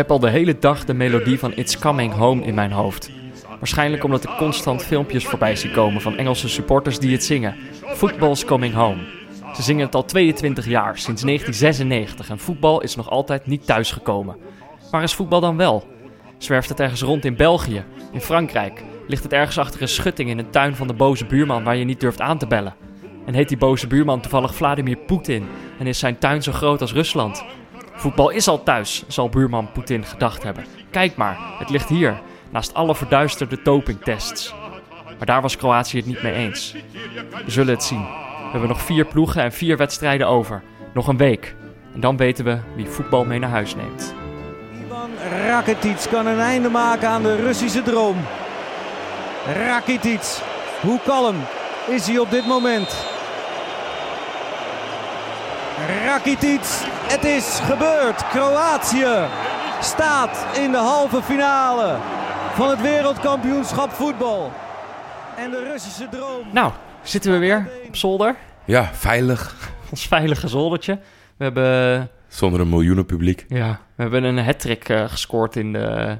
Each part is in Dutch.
heb al de hele dag de melodie van It's Coming Home in mijn hoofd. Waarschijnlijk omdat ik constant filmpjes voorbij zie komen van Engelse supporters die het zingen. Football's Coming Home. Ze zingen het al 22 jaar, sinds 1996, en voetbal is nog altijd niet thuisgekomen. Waar is voetbal dan wel? Zwerft het ergens rond in België, in Frankrijk? Ligt het ergens achter een schutting in een tuin van de boze buurman waar je niet durft aan te bellen? En heet die boze buurman toevallig Vladimir Poetin en is zijn tuin zo groot als Rusland? Voetbal is al thuis, zal buurman Poetin gedacht hebben. Kijk maar, het ligt hier, naast alle verduisterde dopingtests. Maar daar was Kroatië het niet mee eens. We zullen het zien. We hebben nog vier ploegen en vier wedstrijden over. Nog een week. En dan weten we wie voetbal mee naar huis neemt. Ivan Rakitic kan een einde maken aan de Russische droom. Rakitic, hoe kalm is hij op dit moment? Rakitic, het is gebeurd. Kroatië staat in de halve finale van het wereldkampioenschap voetbal. En de Russische droom. Nou, zitten we weer op zolder. Ja, veilig. Ons veilige zoldertje. We hebben, Zonder een miljoenen publiek. ja, we hebben een hat-trick eh, gescoord in de,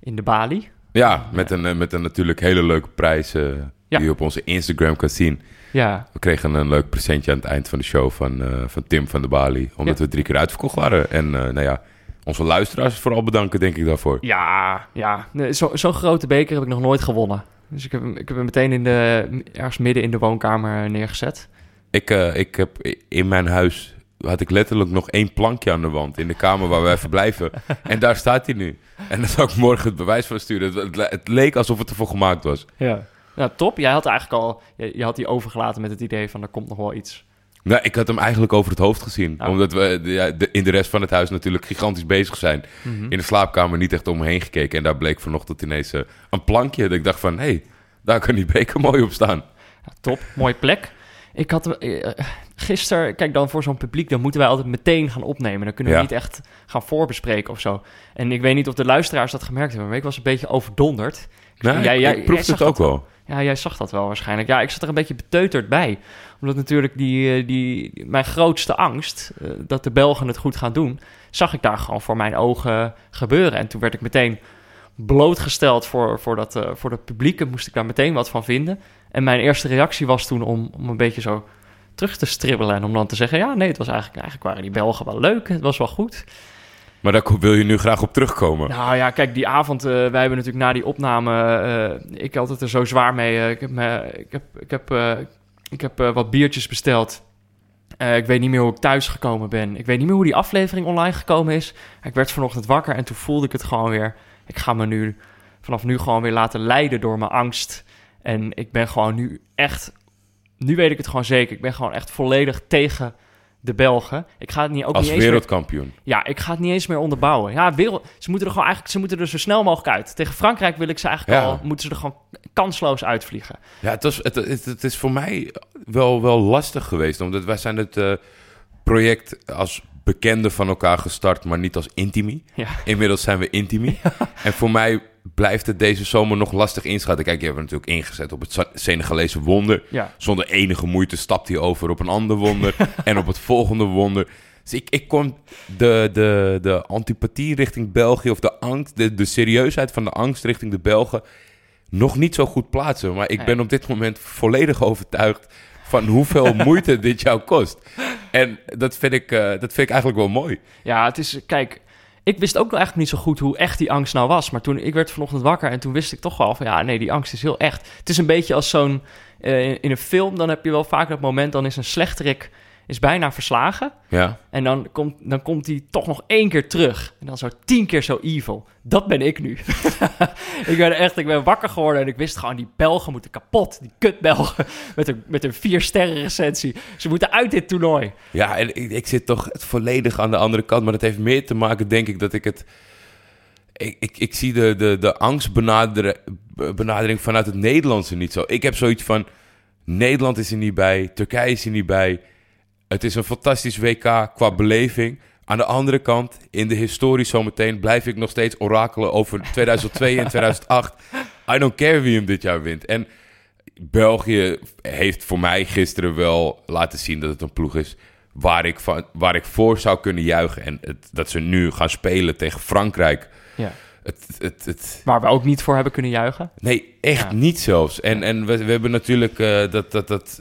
in de Bali. Ja, met een, eh, met een natuurlijk hele leuke prijs eh, Ja. die je op onze Instagram kan zien. Ja, We kregen een leuk presentje aan het eind van de show van, eh, van Tim van de Bali. Omdat Ja. we drie keer uitverkocht waren. En eh, nou ja, onze luisteraars vooral bedanken denk ik daarvoor. ja, ja. Zo- Zo'n grote beker heb ik nog nooit gewonnen. Dus ik heb, hem- ik heb hem meteen in de, ergens midden in de woonkamer neergezet. Ik, eh, ik heb in mijn huis had ik letterlijk nog één plankje aan de wand in de kamer waar wij verblijven. en daar staat hij nu. En daar zal ik morgen het bewijs van sturen. Het leek alsof het ervoor gemaakt was. Ja. Nou, top. Jij had eigenlijk al... Je, je had die overgelaten met het idee van er komt nog wel iets. Nou, ik had hem eigenlijk over het hoofd gezien. Oh. Omdat we ja, de- in de rest van het huis natuurlijk gigantisch bezig zijn. Mhm. In de slaapkamer niet echt om me heen gekeken. En daar bleek vanochtend ineens eh, een plankje. Dat ik dacht van, hé, hey, daar kan die beker mooi op staan. Ja, top, mooie plek. Ik had eh, gisteren, kijk dan voor zo'n publiek, dan moeten wij altijd meteen gaan opnemen. Dan kunnen we Ja. niet echt gaan voorbespreken of zo. En ik weet niet of de luisteraars dat gemerkt hebben, maar ik was een beetje overdonderd. Ik jij proefde het ook dat wel. Ja, jij zag dat wel waarschijnlijk. Ja, ik zat er een beetje beteuterd bij. Omdat natuurlijk die, eh, die, mijn grootste angst, eh, dat de Belgen het goed gaan doen, zag ik daar gewoon voor mijn ogen gebeuren. En toen werd ik meteen blootgesteld voor, voor, dat, eh, voor dat publiek en moest ik daar meteen wat van vinden. En mijn eerste reactie was toen om, om een beetje zo terug te stribbelen en om dan te zeggen, ja, nee, het was eigenlijk, eigenlijk waren die Belgen wel leuk, het was wel goed. Maar daar wil je nu graag op terugkomen. Nou ja, kijk, die avond, eh, wij hebben natuurlijk na die opname, eh, ik had het er zo zwaar mee. eh, ik heb, ik heb, ik heb, ik heb wat biertjes besteld. Ik weet niet meer hoe ik thuis gekomen ben. Ik weet niet meer hoe die aflevering online gekomen is. Ik werd vanochtend wakker en toen voelde ik het gewoon weer. Ik ga me nu vanaf nu gewoon weer laten leiden door mijn angst. En ik ben gewoon nu echt, nu weet ik het gewoon zeker. Ik ben gewoon echt volledig tegen de Belgen. Ik ga het niet ook Als niet eens meer- wereldkampioen. ja, ik ga het niet eens meer onderbouwen. Ja, wereld, ze moeten er gewoon eigenlijk ze moeten er zo snel mogelijk uit. Tegen Frankrijk wil ik ze eigenlijk Ja. al, moeten ze er gewoon kansloos uitvliegen. Ja, het, was, het, het, het is voor mij wel, wel lastig geweest. Omdat wij zijn het eh, project als bekenden van elkaar gestart, maar niet als intimi. Ja. Inmiddels zijn we intimi. En voor mij blijft het deze zomer nog lastig inschatten. Kijk, je hebt natuurlijk ingezet op het Senegalese wonder. Ja. Zonder enige moeite stapt hij over op een ander wonder. en op het volgende wonder. Dus ik, ik kon de, de, de antipathie richting België... of de angst, de, de serieusheid van de angst richting de Belgen... nog niet zo goed plaatsen. Maar ik Nee. ben op dit moment volledig overtuigd... van hoeveel moeite dit jou kost. En dat vind, ik, eh, dat vind ik eigenlijk wel mooi. Ja, het is, kijk, ik wist ook eigenlijk niet zo goed hoe echt die angst nou was. Maar toen, ik werd vanochtend wakker en toen wist ik toch wel van, ja, nee, die angst is heel echt. Het is een beetje als zo'n, eh, in een film, dan heb je wel vaak dat moment, dan is een slechterik is bijna verslagen. Ja. En dan komt, dan komt hij toch nog één keer terug. En dan zo tien keer zo evil. Dat ben ik nu. ik ben echt, ik ben wakker geworden en ik wist gewoon, die Belgen moeten kapot. Die kut Belgen met een, met een vier sterren recensie. Ze moeten uit dit toernooi. Ja, en ik, ik zit toch volledig aan de andere kant. Maar dat heeft meer te maken, denk ik, dat ik het... Ik, ik, ik zie de, de, de angstbenadering benadering vanuit het Nederlandse niet zo. Ik heb zoiets van... Nederland is er niet bij, Turkije is er niet bij. Het is een fantastisch WK qua beleving. Aan de andere kant, in de historie zometeen... blijf ik nog steeds orakelen over 2002 en 2008. I don't care wie hem dit jaar wint. En België heeft voor mij gisteren wel laten zien dat het een ploeg is waar ik, van, waar ik voor zou kunnen juichen. En dat ze nu gaan spelen tegen Frankrijk. Ja. Het, het, het, Waar we ook niet voor hebben kunnen juichen. nee, echt Ja. niet zelfs. En, en we, we hebben natuurlijk eh, dat, dat, dat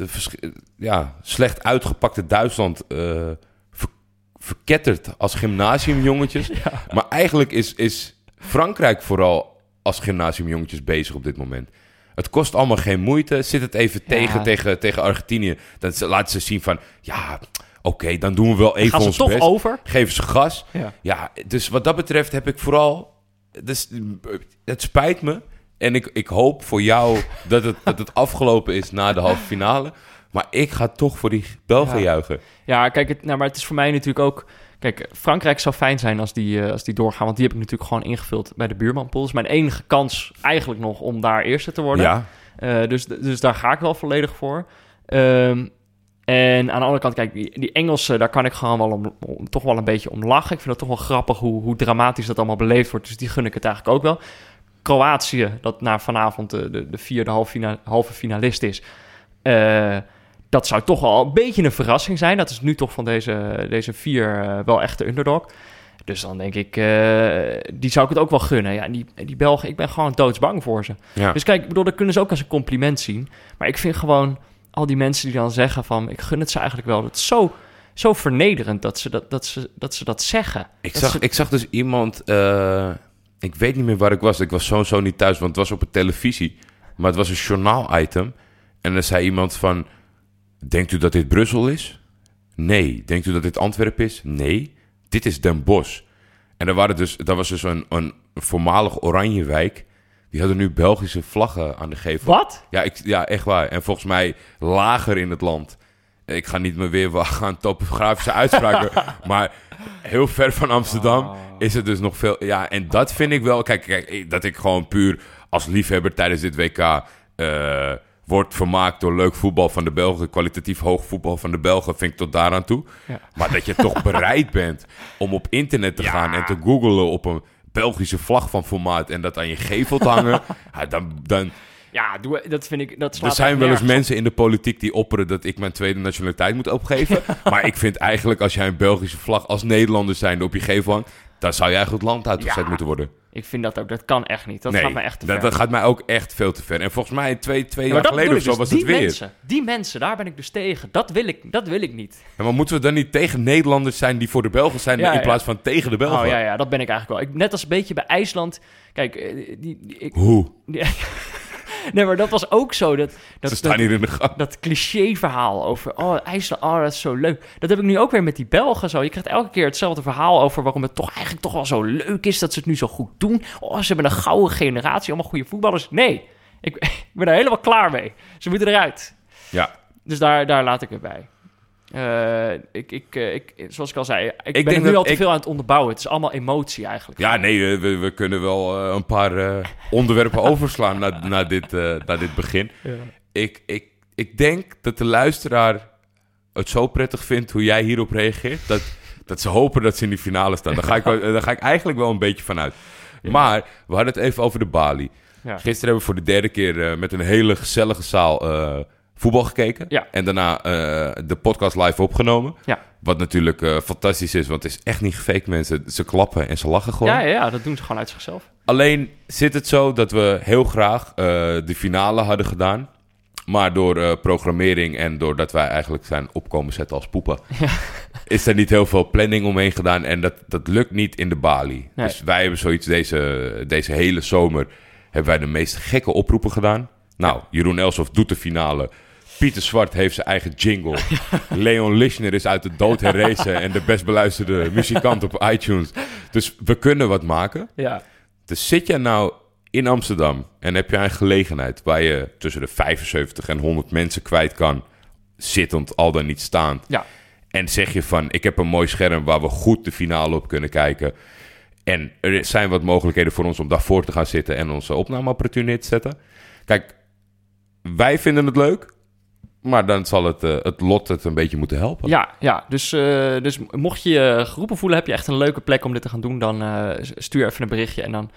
ja, slecht uitgepakte Duitsland ver- verketterd als gymnasiumjongetjes. Maar eigenlijk is, is Frankrijk vooral als gymnasiumjongetjes bezig op dit moment. Het kost allemaal geen moeite. Zit het even tegen, tegen, tegen Argentinië. Dan ze- laten ze zien van... Ja, oké, dan doen we wel even Gaan ze ons toch best. over? Geven ze gas. Ja. Ja, dus wat dat betreft heb ik vooral... Dus, het spijt me. En ik, ik hoop voor jou dat het, dat het afgelopen is na de halve finale. Maar ik ga toch voor die Belgen Ja. juichen. Ja, kijk, het, nou, maar het is voor mij natuurlijk ook... Kijk, Frankrijk zou fijn zijn als die, eh, als die doorgaan. Want die heb ik natuurlijk gewoon ingevuld bij de buurmanpool. Dat is mijn enige kans eigenlijk nog om daar eerste te worden. Ja, Eh, dus, dus daar ga ik wel volledig voor. Ehm, en aan de andere kant, kijk, die, die Engelsen, daar kan ik gewoon wel om, om- toch wel een beetje om lachen. Ik vind het toch wel grappig hoe, hoe dramatisch dat allemaal beleefd wordt. Dus die gun ik het eigenlijk ook wel. Kroatië, dat na vanavond de, de, de vierde halve, fina- halve finalist is. eh, dat zou toch wel een beetje een verrassing zijn. Dat is nu toch van deze, deze vier eh, wel echt de underdog. Dus dan denk ik, eh, die zou ik het ook wel gunnen. Ja, die, die Belgen, ik ben gewoon doodsbang voor ze. ja. Dus kijk, ik bedoel, dat kunnen ze ook als een compliment zien. Maar ik vind gewoon al die mensen die dan zeggen van... ik gun het ze eigenlijk wel. Het is zo, zo vernederend dat ze dat, dat, ze, dat, ze dat zeggen. Ik Dat zag, ze- ik zag dus iemand... eh, ik weet niet meer waar ik was. Ik was sowieso niet thuis, want het was op de televisie. Maar het was een journaal-item. En er zei iemand van... Denkt u dat dit Brussel is? Nee. Denkt u dat dit Antwerpen is? Nee. Dit is Den Bosch. En er waren dus, dat was dus een, een voormalig Oranjewijk. Die hadden nu Belgische vlaggen aan de gevel. Wat? Ja, ik, ja, echt waar. En volgens mij lager in het land. Ik ga niet meer weer wagen aan topografische uitspraken. maar heel ver van Amsterdam is het dus nog veel. Ja, en dat vind ik wel. Kijk, kijk dat ik gewoon puur als liefhebber tijdens dit WK. eh wordt vermaakt door leuk voetbal van de Belgen. Kwalitatief hoog voetbal van de Belgen. Vind ik tot daaraan toe. Ja. Maar dat je toch bereid bent om op internet te gaan en te googlen op een Belgische vlag van formaat. en dat aan je gevel te hangen. ja, dan, dan, Ja, doe, dat vind ik... Dat er zijn wel eens mensen in de politiek die opperen dat ik mijn tweede nationaliteit moet opgeven. maar ik vind eigenlijk als jij een Belgische vlag als Nederlander zijnde op je gevel hangt, dan zou je eigenlijk het land uitgezet Ja. moeten worden. Ik vind dat ook... Dat kan echt niet. Dat nee, gaat me echt te dat, ver. dat gaat mij ook echt veel te ver. En volgens mij twee, twee Ja, jaar dat geleden of zo ik was dus. het die weer. Mensen, die mensen, daar ben ik dus tegen. Dat wil ik, dat wil ik niet. Ja, maar moeten we dan niet tegen Nederlanders zijn die voor de Belgen zijn Ja, in plaats van tegen de Belgen? Oh ja, ja, dat ben ik eigenlijk wel. Ik, net als een beetje bij IJsland. Kijk, eh, die, die- ik, Hoe? die- nee, maar dat was ook zo. Dat, dat, Ze staan dat- hier in de gang. dat cliché-verhaal over... oh, IJsland, oh, dat is zo leuk. Dat heb ik nu ook weer met die Belgen zo. Je krijgt elke keer hetzelfde verhaal over... waarom het toch eigenlijk toch wel zo leuk is... dat ze het nu zo goed doen. Oh, ze hebben een gouden generatie, allemaal goede voetballers. Nee, ik, ik ben er helemaal klaar mee. Ze moeten eruit. Ja. Dus daar, daar laat ik het bij. Eh, ik, ik, eh, ik, zoals ik al zei, ik, ben denk er nu dat al te ik- veel aan het onderbouwen. Het is allemaal emotie eigenlijk. Ja, nee, we, we kunnen wel eh, een paar eh, onderwerpen overslaan na, na, dit, eh, na dit begin. Ja. Ik, ik, ik denk dat de luisteraar het zo prettig vindt hoe jij hierop reageert. Dat, dat ze hopen dat ze in die finale staan. Daar ga ik, wel- daar ga ik eigenlijk wel een beetje van uit. Maar we hadden het even over de Bali. Ja. Gisteren hebben we voor de derde keer eh, met een hele gezellige zaal eh, voetbal gekeken. Ja. En daarna eh, de podcast live opgenomen. Ja. Wat natuurlijk eh, fantastisch is, want het is echt niet gefaked, mensen. Ze klappen en ze lachen gewoon. Ja, ja, ja, dat doen ze gewoon uit zichzelf. Alleen zit het zo dat we heel graag eh, de finale hadden gedaan. Maar door programmering en doordat wij eigenlijk zijn opkomen zetten als poepen... is er niet heel veel planning omheen gedaan. En dat, dat lukt niet in de Bali. Nee. Dus wij hebben zoiets deze, deze hele zomer... hebben wij de meest gekke oproepen gedaan. Nou, Jeroen Elsof doet de finale. Pieter Zwart heeft zijn eigen jingle. Leon Lischner is uit de dood herrezen... en de best beluisterde muzikant op iTunes. Dus we kunnen wat maken. Ja. Dus zit je nou in Amsterdam en heb je een gelegenheid waar je tussen de 75 en 100 mensen kwijt kan, zittend al dan niet staand. Ja. En zeg je van, ik heb een mooi scherm waar we goed de finale op kunnen kijken. En er zijn wat mogelijkheden voor ons om daarvoor te gaan zitten en onze opnameapparatuur neer te zetten. Kijk, wij vinden het leuk, maar dan zal het, eh, het lot het een beetje moeten helpen. Ja, ja. Dus, eh, dus mocht je je geroepen voelen, heb je echt een leuke plek om dit te gaan doen, dan eh, stuur even een berichtje en dan...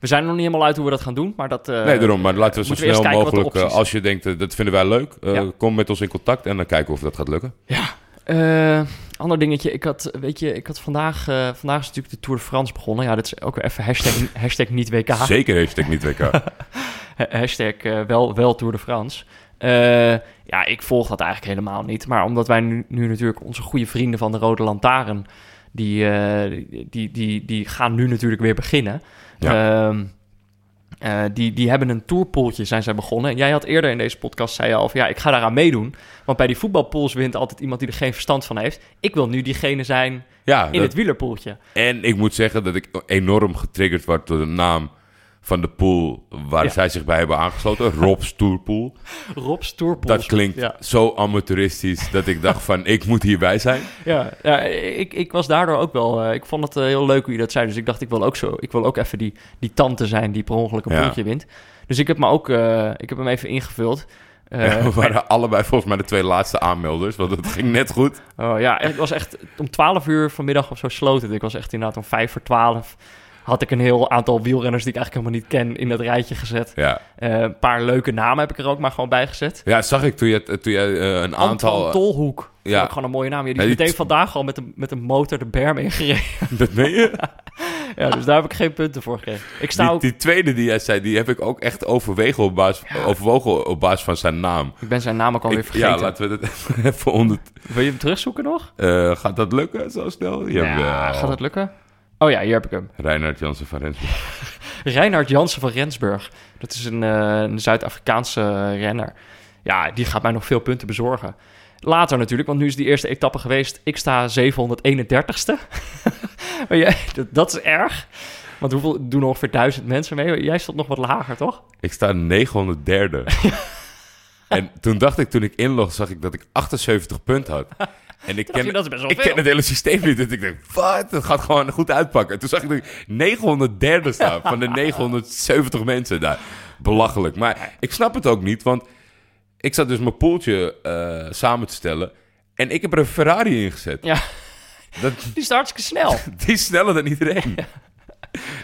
We zijn er nog niet helemaal uit hoe we dat gaan doen, maar dat... eh, Nee, daarom. Maar laten we zo we snel kijken wat de mogelijk, eh, opties als je denkt, eh, dat vinden wij leuk, eh, Ja. kom met ons in contact en dan kijken of dat gaat lukken. Ja, Eh, ander dingetje, ik had, weet je, ik had vandaag, eh, vandaag is natuurlijk de Tour de France begonnen. Ja, dat is ook weer even hashtag, hashtag niet WK. Zeker hashtag niet WK. Ha- hashtag eh, wel, wel Tour de France. Eh, ja, ik volg dat eigenlijk helemaal niet. Maar omdat wij nu, nu natuurlijk onze goede vrienden van de Rode Lantaarn... die, eh, die, die, die gaan nu natuurlijk weer beginnen. Ehm, eh, die, die hebben een tourpooltje, zijn zij begonnen. En jij had eerder in deze podcast, zei je al, van, ja, ik ga daaraan meedoen. Want bij die voetbalpools wint altijd iemand die er geen verstand van heeft. Ik wil nu diegene zijn Ja, in dat- het wielerpoeltje. en ik moet zeggen dat ik enorm getriggerd word door de naam van de pool waar Ja. zij zich bij hebben aangesloten. Rob's Tourpool. Rob's tourpool. Dat klinkt Ja. zo amateuristisch dat ik dacht van, ik moet hierbij zijn. Ja, ja ik, ik was daardoor ook wel... eh, ik vond het eh, heel leuk hoe je dat zei. Dus ik dacht, ik wil ook, zo, ik wil ook even die, die tante zijn die per ongeluk een poeltje wint. Dus ik heb, me ook, eh, ik heb hem even ingevuld. We waren allebei volgens mij de twee laatste aanmelders, want het ging net goed. oh, ja, het was echt om 12 uur vanmiddag of zo sloot het. Ik was echt inderdaad om 5 voor 12... had ik een heel aantal wielrenners die ik eigenlijk helemaal niet ken in dat rijtje gezet. Ja, Eh, een paar leuke namen heb ik er ook maar gewoon bij gezet. ja zag ik toen je, toen je eh, een aantal... Antoine Tolhoek. Ja. Ook gewoon een mooie naam. Ja, die Ja, is die- meteen vandaag al met een, met een motor de berm ingereden. Dat meen je? ja, dus daar heb ik geen punten voor gekregen. Ik sta Die, ook... die tweede die jij zei, die heb ik ook echt overwegen op basis, overwogen op basis van zijn naam. Ik ben zijn naam ook alweer Ik- vergeten. ja, laten we dat even- onder... Wil je hem terugzoeken nog? Eh, gaat dat lukken zo snel? Ja, gaat dat lukken? Oh ja, hier heb ik hem. Reinhard Jansen van Rensburg. Reinhard Jansen van Rensburg. Dat is een, eh, een Zuid-Afrikaanse eh, renner. Ja, die gaat mij nog veel punten bezorgen. Later natuurlijk, want nu is die eerste etappe geweest. Ik sta 731ste. maar jij, dat, dat is erg. Want hoeveel doen er ongeveer duizend mensen mee? Jij stond nog wat lager, toch? Ik sta 903 En toen dacht ik, toen ik inlog, zag ik dat ik 78 punten had. En ik je, ken, dat is best wel ik veel. ken het hele systeem niet. Dus ik denk, wat? Dat gaat gewoon goed uitpakken. En toen zag ik dat ik 903 staan van de 970 mensen daar. Belachelijk. Maar ik snap het ook niet, want ik zat dus mijn poeltje eh, samen te stellen. En ik heb er een Ferrari in gezet. Ja, Dat, die is hartstikke snel. die is sneller dan iedereen.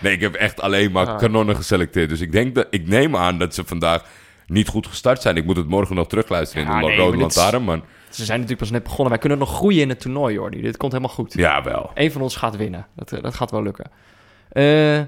Nee, ik heb echt alleen maar Ah. kanonnen geselecteerd. Dus ik, denk dat, ik neem aan dat ze vandaag niet goed gestart zijn. Ik moet het morgen nog terugluisteren Ja, in de nee, Rode Lantaarn. Maar Ze zijn natuurlijk pas net begonnen. Wij kunnen nog groeien in het toernooi, Jordi. Dit komt helemaal goed. ja, wel. Eén van ons gaat winnen. Dat, eh, dat gaat wel lukken. Eh,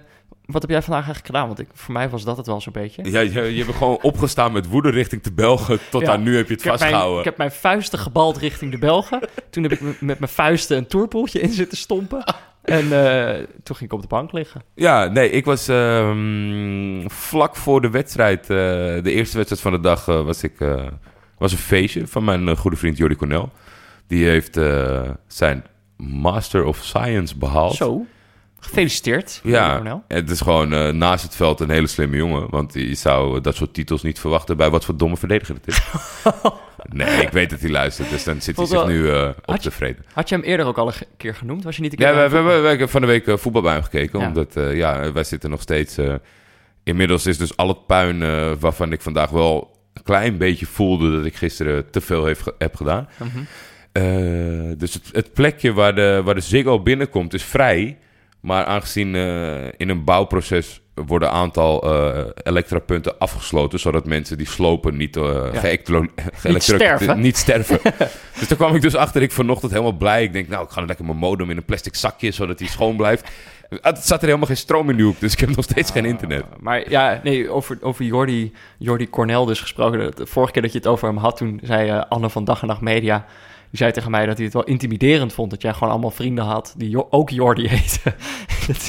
wat heb jij vandaag eigenlijk gedaan? Want ik, voor mij was dat het wel zo'n beetje. Ja, je, je hebt gewoon opgestaan met woede richting de Belgen. Tot Ja. aan nu heb je het Ik heb, mijn, vastgehouden. ik heb mijn vuisten gebald richting de Belgen. Toen heb ik met mijn vuisten een toerpoeltje in zitten stompen. En eh, toen ging ik op de bank liggen. Ja, nee, ik was ehm, vlak voor de wedstrijd, eh, de eerste wedstrijd van de dag, was ik was een feestje van mijn eh, goede vriend Jordi Cornel. Die heeft eh, zijn Master of Science behaald. Zo. Gefeliciteerd. Ja, het is gewoon eh, naast het veld een hele slimme jongen. Want je zou dat soort titels niet verwachten bij wat voor domme verdediger het is. nee, ik weet dat hij luistert, dus dan zit hij zich nu op tevreden. Had je hem eerder ook al een keer genoemd? Was je niet een keer Ja, we, bij we, hem- we, we hebben van de week voetbal bij hem gekeken. Ja. Omdat, ja, wij zitten nog steeds... inmiddels is dus al het puin waarvan ik vandaag wel klein beetje voelde... dat ik gisteren te veel heeft, heb gedaan. Mhm. Eh, dus het, het plekje waar de, waar de Ziggo binnenkomt is vrij. Maar aangezien eh, in een bouwproces worden een aantal eh elektrapunten afgesloten... zodat mensen die slopen niet, Ja. sterven. niet sterven. dus daar kwam ik dus achter. Ik vanochtend helemaal blij. Ik denk, nou, ik ga lekker mijn modem in een plastic zakje... zodat die schoon blijft. Het zat er helemaal geen stroom in die hoek, dus ik heb nog steeds geen internet. Maar ja, nee, over, over Jordi, Jordi Cornel dus gesproken. De, vorige keer dat je het over hem had, toen zei Anne van Dag en Nacht Media... Die zei tegen mij dat hij het wel intimiderend vond... dat jij gewoon allemaal vrienden had die ook Jordi heten.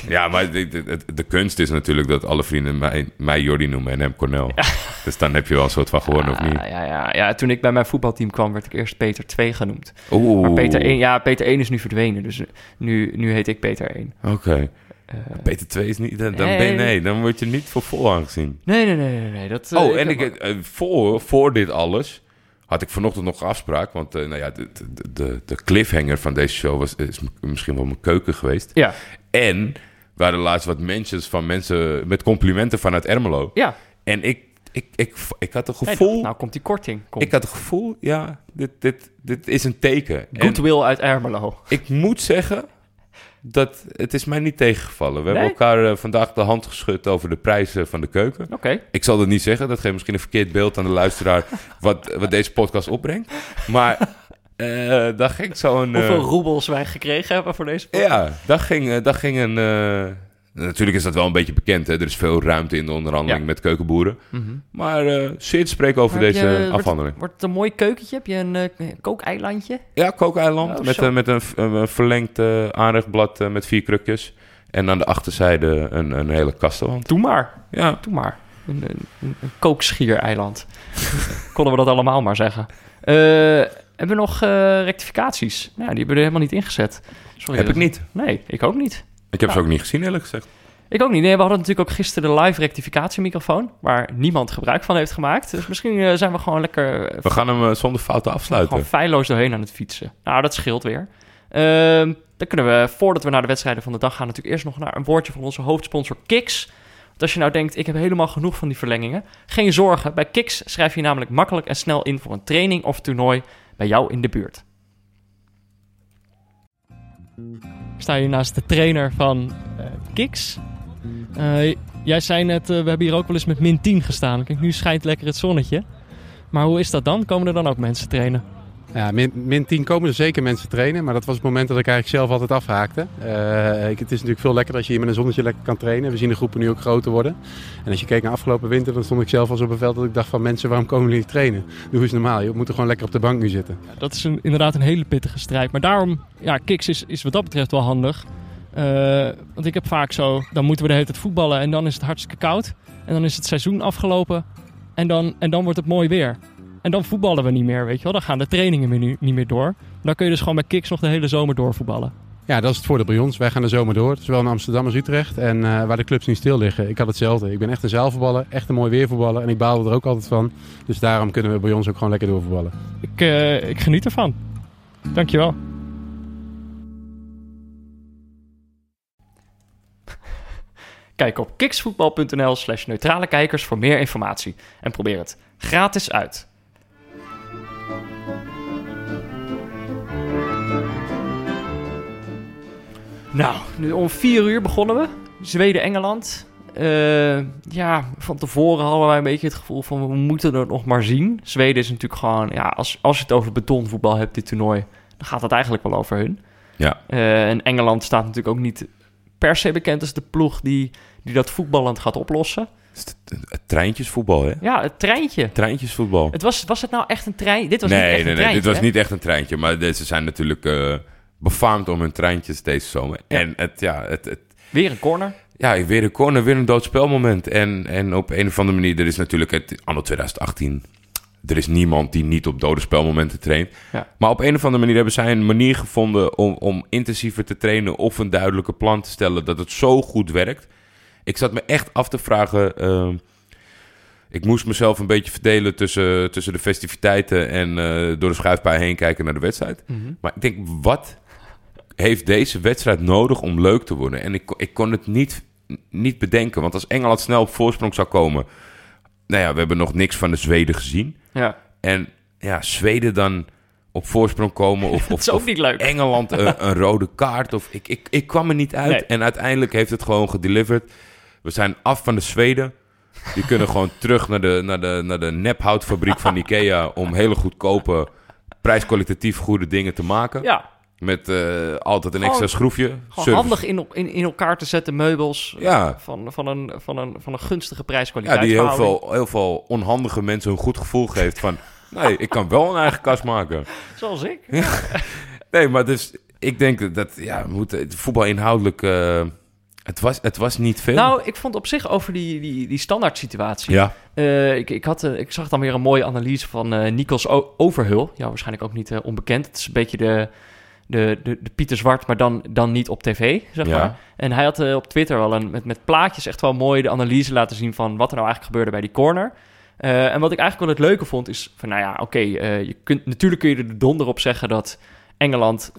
Ja, maar de, de, de- kunst is natuurlijk dat alle vrienden mij, mij Jordi noemen en hem Cornel. Dus dan heb je wel een soort van gewonnen, of niet? Ja, ja, ja, ja, toen ik bij mijn voetbalteam kwam, werd ik eerst Peter 2 genoemd. Oeh. Maar Peter 1, ja, Peter 1 is nu verdwenen, dus nu, nu heet ik Peter 1. Oké. Eh, Peter 2 is niet... Dan, dan Nee. ben, nee, dan word je niet voor vol aangezien. nee, nee, nee, nee, nee. Dat, eh, oh, en heb- ik, eh, voor, voor dit alles had ik vanochtend nog afspraak. Want eh, nou ja, de, de, de, cliffhanger van deze show was, is misschien wel mijn keuken geweest. Ja, En we hadden laatst wat mentions van mensen met complimenten vanuit Ermelo. ja. En ik, ik, ik, ik had het gevoel... nou komt die korting. Ik had het gevoel, ja, dit, dit, dit is een teken. En Goodwill uit Ermelo. ik moet zeggen dat het is mij niet tegengevallen. We Nee? hebben elkaar eh, vandaag de hand geschud over de prijzen van de keuken. Oké. Ik zal het niet zeggen, dat geeft misschien een verkeerd beeld aan de luisteraar wat, wat deze podcast opbrengt. Maar Eh daar ging zo'n... eh, Hoeveel roebels wij gekregen hebben voor deze podcast. Ja, daar ging, eh, daar ging een... eh, natuurlijk is dat wel een beetje bekend, hè. Er is veel ruimte in de onderhandeling Ja. met keukenboeren. Mhm. Maar eh zeer te spreken over Maar deze je- wordt- afhandeling. Wordt het een mooi keukentje? Heb je een eh, kookeilandje? Ja, kookeiland Oh, met, een met een, een verlengd eh, aanrechtblad eh, met vier krukjes. En aan de achterzijde een, een hele kastenwand. Doe maar. Ja, Doe maar. Een, een, een, een kookschiereiland. Konden we dat allemaal maar zeggen. Eh, hebben we nog eh, rectificaties? Nou, die hebben we er helemaal niet ingezet. Sorry, heb ik niet. Nee, ik ook niet. Ik heb Ja. ze ook niet gezien, eerlijk gezegd. Ik ook niet. Nee, we hadden natuurlijk ook gisteren de live rectificatiemicrofoon... waar niemand gebruik van heeft gemaakt. Dus misschien eh, zijn we gewoon lekker... eh, We gaan hem eh, zonder fouten afsluiten. Gewoon feilloos doorheen aan het fietsen. Nou, dat scheelt weer. Ehm, dan kunnen we, voordat we naar de wedstrijden van de dag gaan... natuurlijk eerst nog naar een woordje van onze hoofdsponsor Kiks. Want als je nou denkt, ik heb helemaal genoeg van die verlengingen... geen zorgen, bij Kiks schrijf je namelijk makkelijk en snel in... voor een training of toernooi bij jou in de buurt. Sta hier naast de trainer van eh Kiks. Eh, jij zei net, eh, we hebben hier ook wel eens met min 10 gestaan. Kijk, nu schijnt lekker het zonnetje. Maar hoe is dat dan? Komen er dan ook mensen trainen? Ja, min, min 10 komen er zeker mensen trainen, maar dat was het moment dat ik eigenlijk zelf altijd afhaakte. Eh, ik, het is natuurlijk veel lekkerder als je hier met een zonnetje lekker kan trainen. We zien de groepen nu ook groter worden. En als je keek naar afgelopen winter, dan stond ik zelf al zo op een veld dat ik dacht van mensen, waarom komen jullie trainen? Doe eens normaal, je moet er gewoon lekker op de bank nu zitten. Dat is inderdaad een hele pittige strijd. Maar daarom, ja, Kiks is, is wat dat betreft wel handig. Eh, want ik heb vaak zo, dan moeten we de hele tijd voetballen en dan is het hartstikke koud. En dan is het seizoen afgelopen en dan, en dan wordt het mooi weer. En dan voetballen we niet meer, weet je wel. Dan gaan de trainingen niet meer door. Dan kun je dus gewoon bij Kiks nog de hele zomer doorvoetballen. Ja, dat is het voordeel bij ons. Wij gaan de zomer door, zowel in Amsterdam als Utrecht. En eh, waar de clubs niet stil liggen. Ik had hetzelfde. Ik ben echt een zaalvoetballer, echt een mooi weervoetballer. En ik baalde er ook altijd van. Dus daarom kunnen we bij ons ook gewoon lekker doorvoetballen. Ik, eh, ik geniet ervan. Dankjewel. Kijk op kiksvoetbal.nl slash neutrale kijkers voor meer informatie. En probeer het gratis uit. Nou, nu om vier uur begonnen we. Zweden-Engeland. Eh, ja, van tevoren hadden wij een beetje het gevoel van we moeten het nog maar zien. Zweden is natuurlijk gewoon, ja, als, als je het over betonvoetbal hebt, dit toernooi, dan gaat het eigenlijk wel over hun. Ja. Eh, en Engeland staat natuurlijk ook niet per se bekend als de ploeg die, die dat voetballend gaat oplossen. Het, treintjesvoetbal, hè? Ja, het treintje. Treintjesvoetbal. Het was, was het nou echt een trein? Dit was nee, niet echt nee, een nee, treintje. dit was niet echt een treintje. Maar deze zijn natuurlijk eh, befaamd om hun treintjes deze zomer. Ja. En het, ja, het, het, Weer een corner. ja, weer een corner, weer een doodspelmoment. En, en op een of andere manier, er is natuurlijk het anno 2018. Er is niemand die niet op dode spelmomenten traint. Ja. Maar op een of andere manier hebben zij een manier gevonden om, om intensiever te trainen of een duidelijke plan te stellen dat het zo goed werkt. Ik zat me echt af te vragen. ehm, ik moest mezelf een beetje verdelen tussen, tussen de festiviteiten en eh, door de schuifpij heen kijken naar de wedstrijd. Maar ik denk, wat heeft deze wedstrijd nodig om leuk te worden? En ik, kon- ik kon het niet, niet bedenken. Want als Engeland snel op voorsprong zou komen... Nou ja, we hebben nog niks van de Zweden gezien. Ja, En ja, Zweden dan op voorsprong komen... Of, of, of niet leuk. Engeland een, een rode kaart. Of, ik, ik, ik kwam er niet uit. Nee. En uiteindelijk heeft het gewoon gedeliverd. We zijn af van de Zweden. Die kunnen gewoon terug naar de, naar de, naar de nephoutfabriek van Ikea... om hele goedkope, prijskwalitatief goede dingen te maken. Ja, Met eh, altijd een extra schroefje. gewoon Service. handig in, in, in elkaar te zetten meubels Ja. van, van, een, van, een, van een gunstige Ja, prijskwaliteit. die heel veel, heel veel onhandige mensen een goed gevoel geeft van... Nee, ik kan wel een eigen kast maken. Zoals ik. Nee, maar dus ik denk dat, ja, het voetbal inhoudelijk... eh, het, was, het was niet veel. Nou, ik vond op zich over die, die, die standaard situatie. ja, Eh, ik, ik, had, eh, ik zag dan weer een mooie analyse van eh Nikos O- Overhul. Ja, waarschijnlijk ook niet eh, onbekend. Het is een beetje de, de, de, de Pieter Zwart, maar dan, dan niet op tv, zeg Ja. maar. En hij had eh, op Twitter wel een, met, met plaatjes echt wel mooi de analyse laten zien van wat er nou eigenlijk gebeurde bij die corner. Eh, en wat ik eigenlijk wel het leuke vond is van, nou ja, oké, eh, je kunt natuurlijk kun je er de donder op zeggen dat Engeland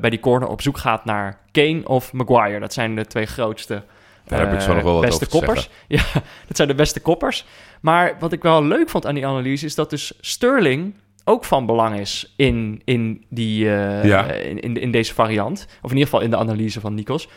bij die corner op zoek gaat naar Kane of Maguire. Dat zijn de twee grootste Daar heb ik zo nog wel wat beste over koppers. Ja, dat zijn de beste koppers. Maar wat ik wel leuk vond aan die analyse is dat dus Sterling ook van belang is in, in, die, eh, Ja. in, in, in deze variant. Of in ieder geval in de analyse van Nikos.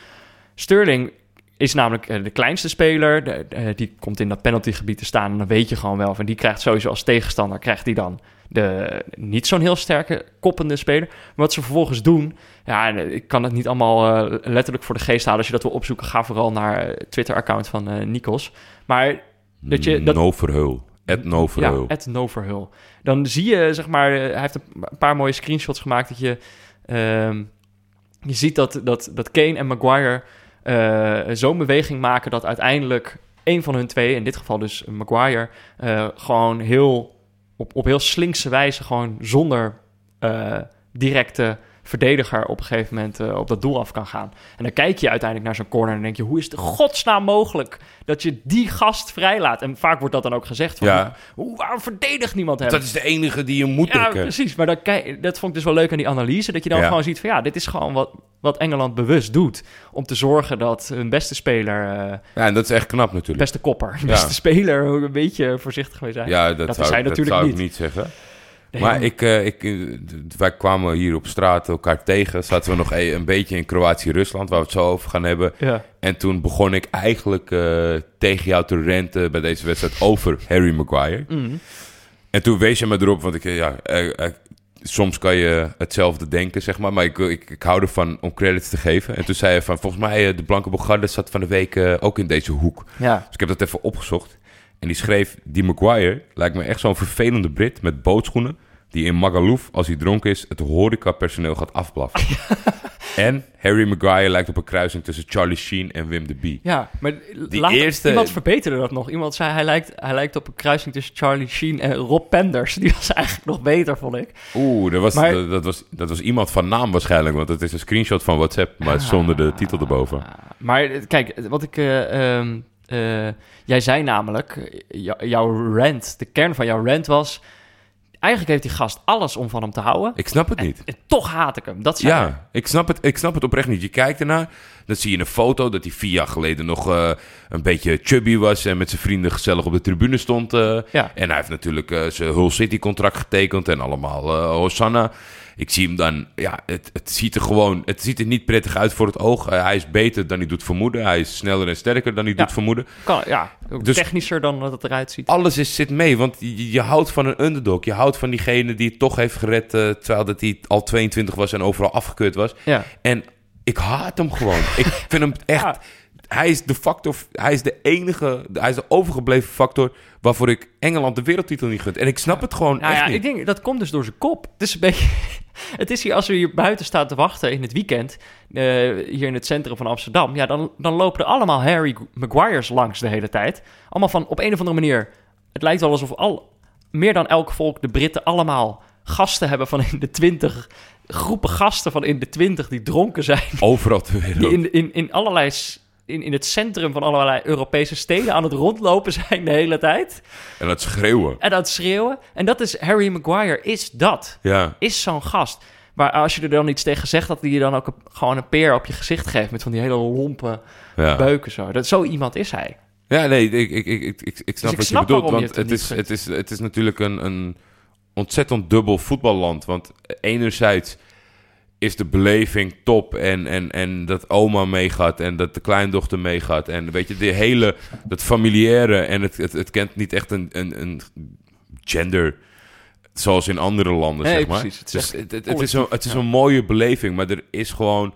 Sterling is namelijk eh, de kleinste speler. De, eh, die komt in dat penaltygebied te staan. En dan weet je gewoon wel van die krijgt sowieso als tegenstander krijgt die dan de niet zo'n heel sterke koppende speler. Maar wat ze vervolgens doen, ja, ik kan het niet allemaal letterlijk voor de geest halen. Als je dat wil opzoeken, ga vooral naar Twitter-account van Nikos. Maar dat je dat, No Verheul. Ed No Verheul. ja, Noverhul. Dan zie je, zeg maar, eh, hij heeft een paar mooie screenshots gemaakt dat je, ehm, je ziet dat, dat, dat Kane en Maguire eh, zo'n beweging maken dat uiteindelijk een van hun twee, in dit geval dus Maguire, eh, gewoon heel op, op heel slinkse wijze, gewoon zonder directe verdediger op een gegeven moment eh, op dat doel af kan gaan. En dan kijk je uiteindelijk naar zo'n corner en denk je, hoe is het godsnaam mogelijk dat je die gast vrijlaat? En vaak wordt dat dan ook gezegd van, Ja. hoe, waarom verdedigt niemand hem? Dat is de enige die je moet ja, precies. Maar kijk, dat vond ik dus wel leuk aan die analyse. Dat je dan Ja. gewoon ziet van ja, dit is gewoon wat, wat Engeland bewust doet. Om te zorgen dat hun beste speler, eh, Ja, en dat is echt knap natuurlijk. beste kopper, Ja. beste speler, een beetje voorzichtig mee zijn. Ja, dat, Dat zou, dat natuurlijk zou niet. ik niet zeggen. Maar ik, eh, ik, eh, wij kwamen hier op straat elkaar tegen. Zaten we nog e- een beetje in Kroatië-Rusland, waar we het zo over gaan hebben. Ja. En toen begon ik eigenlijk eh, tegen jou te renten bij deze wedstrijd over Harry Maguire. Mm. En toen wees je me erop, want ik, ja, soms kan je hetzelfde denken, zeg maar. Maar ik, ik, ik hou ervan om credits te geven. En toen zei je van, volgens mij, de Blanke Bogarde zat van de week ook in deze hoek. ja. Dus ik heb dat even opgezocht. En die schreef, die Maguire lijkt me echt zo'n vervelende Brit met bootschoenen... die in Magaluf, als hij dronken is, het horecapersoneel gaat afblaffen. en Harry Maguire lijkt op een kruising tussen Charlie Sheen en Wim de Bie. Ja, maar Die later- eerste- iemand verbeterde dat nog. Iemand zei hij lijkt, hij lijkt op een kruising tussen Charlie Sheen en Rob Penders. Die was eigenlijk nog beter, vond ik. Oeh, dat was, Maar- dat, dat was, dat was iemand van naam waarschijnlijk... want het is een screenshot van WhatsApp, maar zonder de titel erboven. Ah, Maar eh, kijk, wat ik... eh, ehm, eh, jij zei namelijk, jou- jouw rant, de kern van jouw rant was... Eigenlijk heeft die gast alles om van hem te houden. Ik snap het niet. En toch haat ik hem. Dat. Ja, ik snap, het, ik snap het oprecht niet. Je kijkt ernaar, dan zie je een foto dat hij vier jaar geleden nog eh, een beetje chubby was en met zijn vrienden gezellig op de tribune stond. eh. Ja. En hij heeft natuurlijk eh, zijn Hull City contract getekend en allemaal eh Hosanna. Ik zie hem dan, ja, het, het ziet er gewoon, het ziet er niet prettig uit voor het oog. Eh, hij is beter dan hij doet vermoeden. Hij is sneller en sterker dan hij Ja. doet vermoeden. Kan, ja, ook Dus- technischer dan dat het eruit ziet. Alles is, zit mee, want je, je houdt van een underdog. Je houdt van diegene die het toch heeft gered, eh, terwijl dat hij al 22 was en overal afgekeurd was. Ja. En ik haat hem gewoon. ik vind hem echt. Ja. Hij is de factor. Hij is de enige. Hij is de overgebleven factor. waarvoor ik Engeland de wereldtitel niet gun. En ik snap het gewoon Nou echt ja, niet. ik denk dat komt dus door zijn kop. Het is een beetje. Het is hier als we hier buiten staan te wachten in het weekend. eh, hier in het centrum van Amsterdam. Ja, dan, dan lopen er allemaal Harry Maguires langs de hele tijd. Allemaal van op een of andere manier. Het lijkt wel alsof al meer dan elk volk, de Britten, allemaal gasten hebben van in de twintig. Groepen gasten van in de twintig die dronken zijn. Overal ter Die wereld. in, in, in allerlei. In, in het centrum van allerlei Europese steden aan het rondlopen zijn de hele tijd. En dat schreeuwen. En het schreeuwen. En dat is Harry Maguire, is dat Ja. is zo'n gast. Maar als je er dan iets tegen zegt, dat hij je dan ook een- gewoon een peer op je gezicht geeft met van die hele lompe Ja. beuken zo. Dat, zo iemand is hij. ja, nee, ik, ik, ik, ik, ik, ik snap ik wat snap je bedoelt. je Want het is, het, is, het is natuurlijk een, een ontzettend dubbel voetballand. Want enerzijds is de beleving top en, en, en dat oma meegaat en dat de kleindochter meegaat. En weet je, de hele, dat familiaire en het, het, het kent niet echt een, een, een gender zoals in andere landen, Nee, zeg maar. precies. Het is dus het, het, het is, een, het is een mooie beleving, maar er is gewoon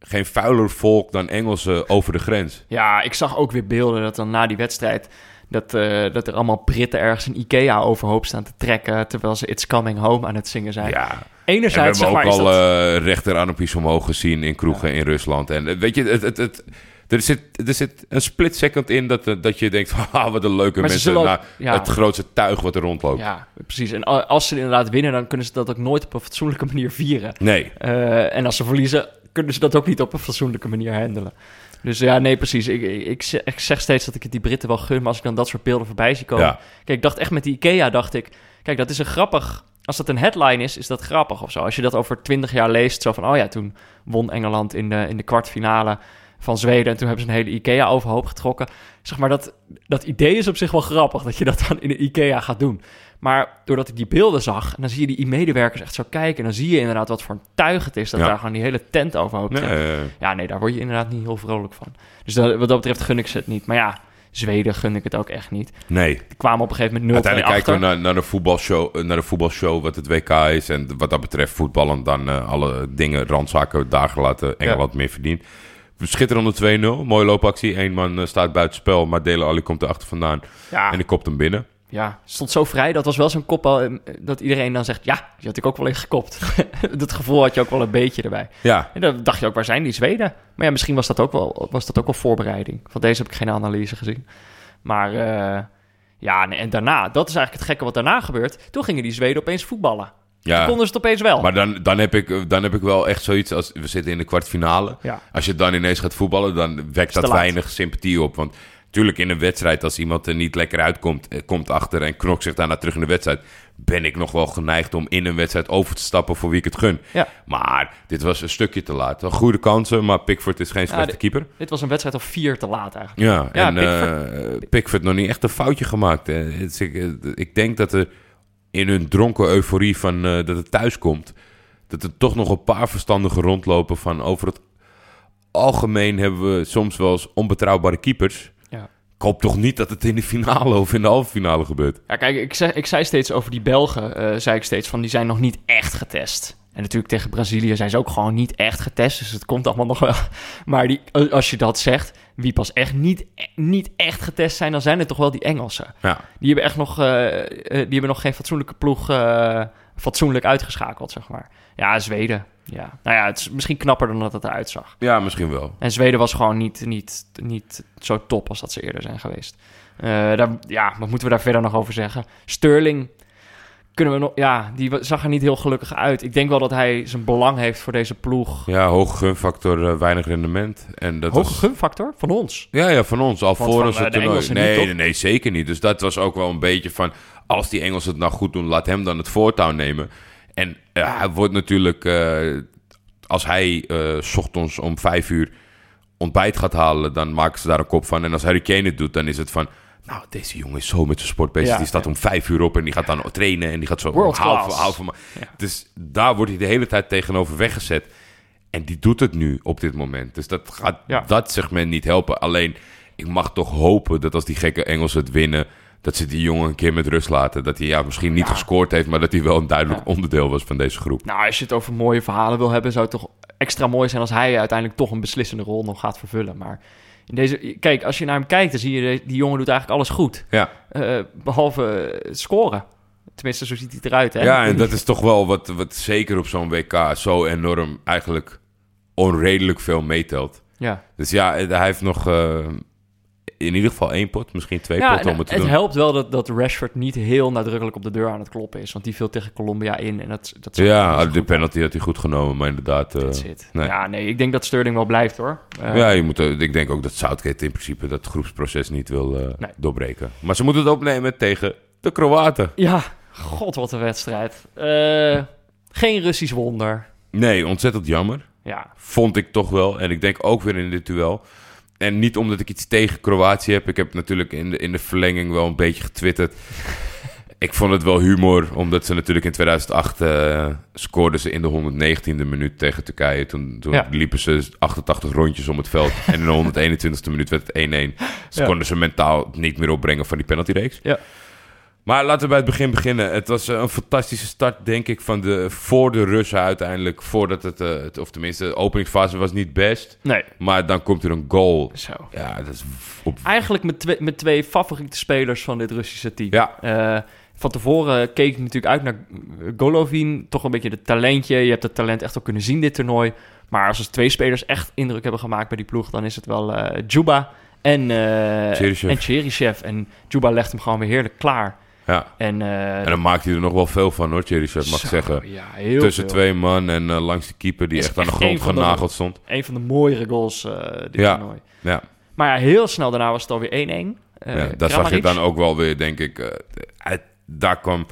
geen vuiler volk dan Engelsen over de grens. Ja, ik zag ook weer beelden dat dan na die wedstrijd... Dat, eh, dat er allemaal Britten ergens een Ikea overhoop staan te trekken... terwijl ze It's Coming Home aan het zingen zijn. Ja, En we Enerzijds, zeg hebben ook al dat... eh rechterarmpjes omhoog gezien in kroegen in Rusland. En eh, weet je, het, het, het, er, zit, er zit een split second in dat, eh, dat je denkt... Haha, wat een leuke Maar mensen. ook- Nou, ja. Het grootste tuig wat er rondloopt. Ja, precies. En als ze inderdaad winnen, dan kunnen ze dat ook nooit op een fatsoenlijke manier vieren. Nee, en als ze verliezen, kunnen ze dat ook niet op een fatsoenlijke manier handelen. Dus ja, nee, precies. Ik, ik, zeg, ik zeg steeds dat ik het die Britten wel gun, maar als ik dan dat soort beelden voorbij zie komen... Ja. Kijk, ik dacht echt met die IKEA, dacht ik... Kijk, dat is een grappig... Als dat een headline is, is dat grappig of zo. Als je dat over twintig jaar leest, zo van... Oh ja, toen won Engeland in de, in de kwartfinale van Zweden. En toen hebben ze een hele IKEA overhoop getrokken. Zeg maar, dat, dat idee is op zich wel grappig, dat je dat dan in een IKEA gaat doen. Maar doordat ik die beelden zag, en dan zie je die medewerkers echt zo kijken... en dan zie je inderdaad wat voor een tuig het is... dat Ja. daar gewoon die hele tent overhoop Nee, Ja, nee, daar word je inderdaad niet heel vrolijk van. Dus dat, wat dat betreft gun ik ze het niet. Maar ja, Zweden gun ik het ook echt niet. nee. Die kwamen op een gegeven moment 0-2 Uiteindelijk achter. kijken we naar, naar, de voetbalshow, naar de voetbalshow wat het WK is. En wat dat betreft voetballen dan eh, alle dingen, randzaken, daar gelaten Engeland meer verdient. Schitterende 2-0. Mooie loopactie. Eén man eh, staat buiten spel, maar Dele Ali komt erachter vandaan. Ja, En die kopt hem binnen. Ja, stond zo vrij. Dat was wel zo'n kopbal eh, dat iedereen dan zegt... ja, die had ik ook wel eens gekopt. dat gevoel had je ook wel een beetje erbij. Ja, En dan dacht je ook, waar zijn die Zweden? Maar ja, misschien was dat ook wel, was dat ook wel voorbereiding. Van deze heb ik geen analyse gezien. Maar eh, ja, nee, en daarna, dat is eigenlijk het gekke wat daarna gebeurt. Toen gingen die Zweden opeens voetballen. Toen ja. konden ze het opeens wel. Maar dan, dan, heb ik, eh, dan heb ik wel echt zoiets als... We zitten in de kwartfinale. Ja. Als je dan ineens gaat voetballen, dan wekt dat weinig sympathie op. Want natuurlijk in een wedstrijd, als iemand er niet lekker uitkomt... eh, komt achter en knokt zich daarna terug in de wedstrijd... ben ik nog wel geneigd om in een wedstrijd over te stappen voor wie ik het gun. Ja. Maar dit was een stukje te laat. Wel Goede kansen, maar Pickford is geen slechte keeper. Dit was een wedstrijd of vier te laat eigenlijk. Ja, Ja, en Pickford. Pickford nog niet echt een foutje gemaakt. Het ik, eh, ik denk dat er in hun dronken euforie van eh, dat het thuis komt... dat er toch nog een paar verstandigen rondlopen van over het algemeen hebben we soms wel eens onbetrouwbare keepers. Ik hoop toch niet dat het in de finale of in de halve finale gebeurt. Ja, kijk, ik zei, ik zei steeds over die Belgen, eh, zei ik steeds van die zijn nog niet echt getest. En natuurlijk tegen Brazilië zijn ze ook gewoon niet echt getest, dus het komt allemaal nog wel. Maar die, als je dat zegt, wie pas echt niet, niet echt getest zijn, dan zijn het toch wel die Engelsen. Ja, Die hebben echt nog, eh, eh, die hebben nog geen fatsoenlijke ploeg eh, fatsoenlijk uitgeschakeld, zeg maar. Ja, Zweden. Ja. Nou ja, het is misschien knapper dan dat het eruit zag. ja misschien wel. En Zweden was gewoon niet, niet, niet zo top als dat ze eerder zijn geweest. Eh, daar, ja, wat moeten we daar verder nog over zeggen? Sterling, kunnen we nog, ja, die zag er niet heel gelukkig uit. Ik denk wel dat hij zijn belang heeft voor deze ploeg. Ja, hoge gunfactor, eh, weinig rendement. En dat Hoge was- gunfactor van ons. Ja, ja, van ons. Al voor ons eh, het toernooi. Niet, Nee, nee, nee, zeker niet. Dus dat was ook wel een beetje van... Als die Engelsen het nou goed doen, laat hem dan het voortouw nemen. Hij wordt natuurlijk... eh, als hij eh, s ochtends om vijf uur ontbijt gaat halen... dan maken ze daar een kop van. En als Harry Kane het doet, dan is het van... Nou, deze jongen is zo met zijn sport bezig. Ja, die staat ja. om vijf uur op en die gaat dan trainen... en die gaat zo World half, half, Ja. Dus daar wordt hij de hele tijd tegenover weggezet. En die doet het nu op dit moment. Dus dat gaat dat segment niet helpen. Alleen, ik mag toch hopen dat als die gekke Engelsen het winnen... dat ze die jongen een keer met rust laten. Dat hij ja, misschien niet gescoord heeft... maar dat hij wel een duidelijk Ja. onderdeel was van deze groep. Nou, als je het over mooie verhalen wil hebben, zou het toch extra mooi zijn als hij uiteindelijk toch een beslissende rol nog gaat vervullen. Maar in deze, kijk, als je naar hem kijkt, dan zie je, die jongen doet eigenlijk alles goed. Ja, Eh, behalve eh, scoren. Tenminste, zo ziet hij eruit. Hè? ja en dat is toch wel wat, wat zeker op zo'n WK... zo enorm eigenlijk onredelijk veel meetelt. Ja, Dus ja, hij heeft nog eh, in ieder geval één pot, misschien twee ja potten en om het te het doen. helpt wel dat, dat Rashford niet heel nadrukkelijk op de deur aan het kloppen is. Want die viel tegen Colombia in. En dat, dat Ja, de penalty had hij goed genomen, maar inderdaad... it. nee. Ja, nee, ik denk dat Sterling wel blijft hoor. Eh, ja, je moet, eh, ik denk ook dat Southgate in principe dat groepsproces niet wil Nee. doorbreken. Maar ze moeten het opnemen tegen de Kroaten. ja, god wat een wedstrijd. Geen Russisch wonder. Nee, ontzettend jammer. Ja, Vond ik toch wel. En ik denk ook weer in dit duel. En niet omdat ik iets tegen Kroatië heb. Ik heb natuurlijk in de, in de verlenging wel een beetje getwitterd. ik vond het wel humor, omdat ze natuurlijk in 2008 eh, scoorden ze in de 119e minuut tegen Turkije. Toen, toen Ja. liepen ze 88 rondjes om het veld. en in de 121e minuut werd het 1-1. Ze Ja. konden ze mentaal niet meer opbrengen van die penaltyreeks. Ja. Maar laten we bij het begin beginnen. Het was eh, een fantastische start, denk ik, van de, voor de Russen uiteindelijk. Voordat het, eh, het, of tenminste, de openingsfase was niet best. nee, Maar dan komt er een goal. zo. Ja, dat is op... Eigenlijk met twee, met twee favoriete spelers van dit Russische team. Ja, Eh, van tevoren keek ik natuurlijk uit naar Golovin. Toch een beetje het talentje. Je hebt het talent echt al kunnen zien dit toernooi. Maar als er twee spelers echt indruk hebben gemaakt bij die ploeg... dan is het wel eh Juba en, Cheryshev. en Cheryshev. En Juba legt hem gewoon weer heerlijk klaar. Ja. En, eh, En dan maakt hij er nog wel veel van, hoor, Cheryshev, mag ik zeggen. Ja, heel Tussen veel. twee man en eh, langs de keeper die echt aan de grond de- genageld stond. Een van de mooiere goals eh dit Ja. toernooi. Ja, Maar ja, heel snel daarna was het alweer 1-1. Eh, ja daar zag je dan ook wel weer, denk ik. het- daar kwam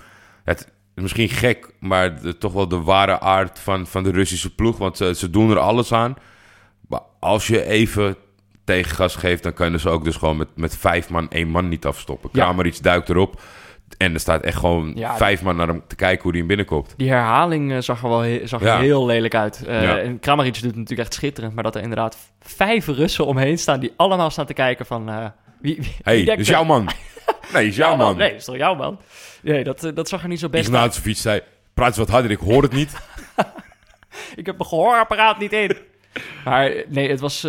het misschien gek, maar de- toch wel de ware aard van, van de Russische ploeg. Want ze, ze doen er alles aan. Maar als je even tegengas geeft, dan je dus ook dus gewoon met, met vijf man één man niet afstoppen. Kramaric duikt erop en er staat echt gewoon Ja. vijf man naar hem te kijken hoe hij hem binnenkomt. Die herhaling eh, zag er wel he- zag er heel lelijk uit. Ja. En Kramaric doet het natuurlijk echt schitterend. Maar dat er inderdaad vijf Russen omheen staan die allemaal staan te kijken van... eh, wie, wie, hey, dat is jouw man. Nee, is jouw man. Nee, dat is toch jouw man? Nee, dat, dat zag er niet zo best uit. Ignatievic zei, praat eens wat harder, ik hoor het niet. Ik heb mijn gehoorapparaat niet in. maar nee, het was...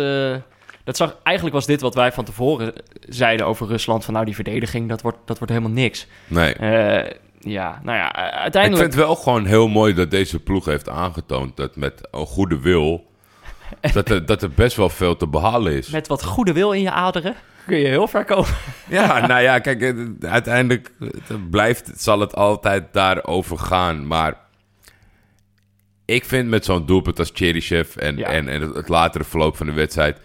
dat zag, eigenlijk was dit wat wij van tevoren zeiden over Rusland. Van nou, die verdediging, dat wordt, dat wordt helemaal niks. Nee. Eh, ja, nou ja, eh, Ik uiteindelijk... vind het wel gewoon heel mooi dat deze ploeg heeft aangetoond dat met een goede wil... dat, er, dat er best wel veel te behalen is. Met wat goede wil in je aderen kun je heel ver komen. Ja, nou ja, kijk, eh, uiteindelijk blijft, zal het altijd daarover gaan. Maar ik vind met zo'n doelpunt als Cheryshev en, Ja. en, en het latere verloop van de wedstrijd...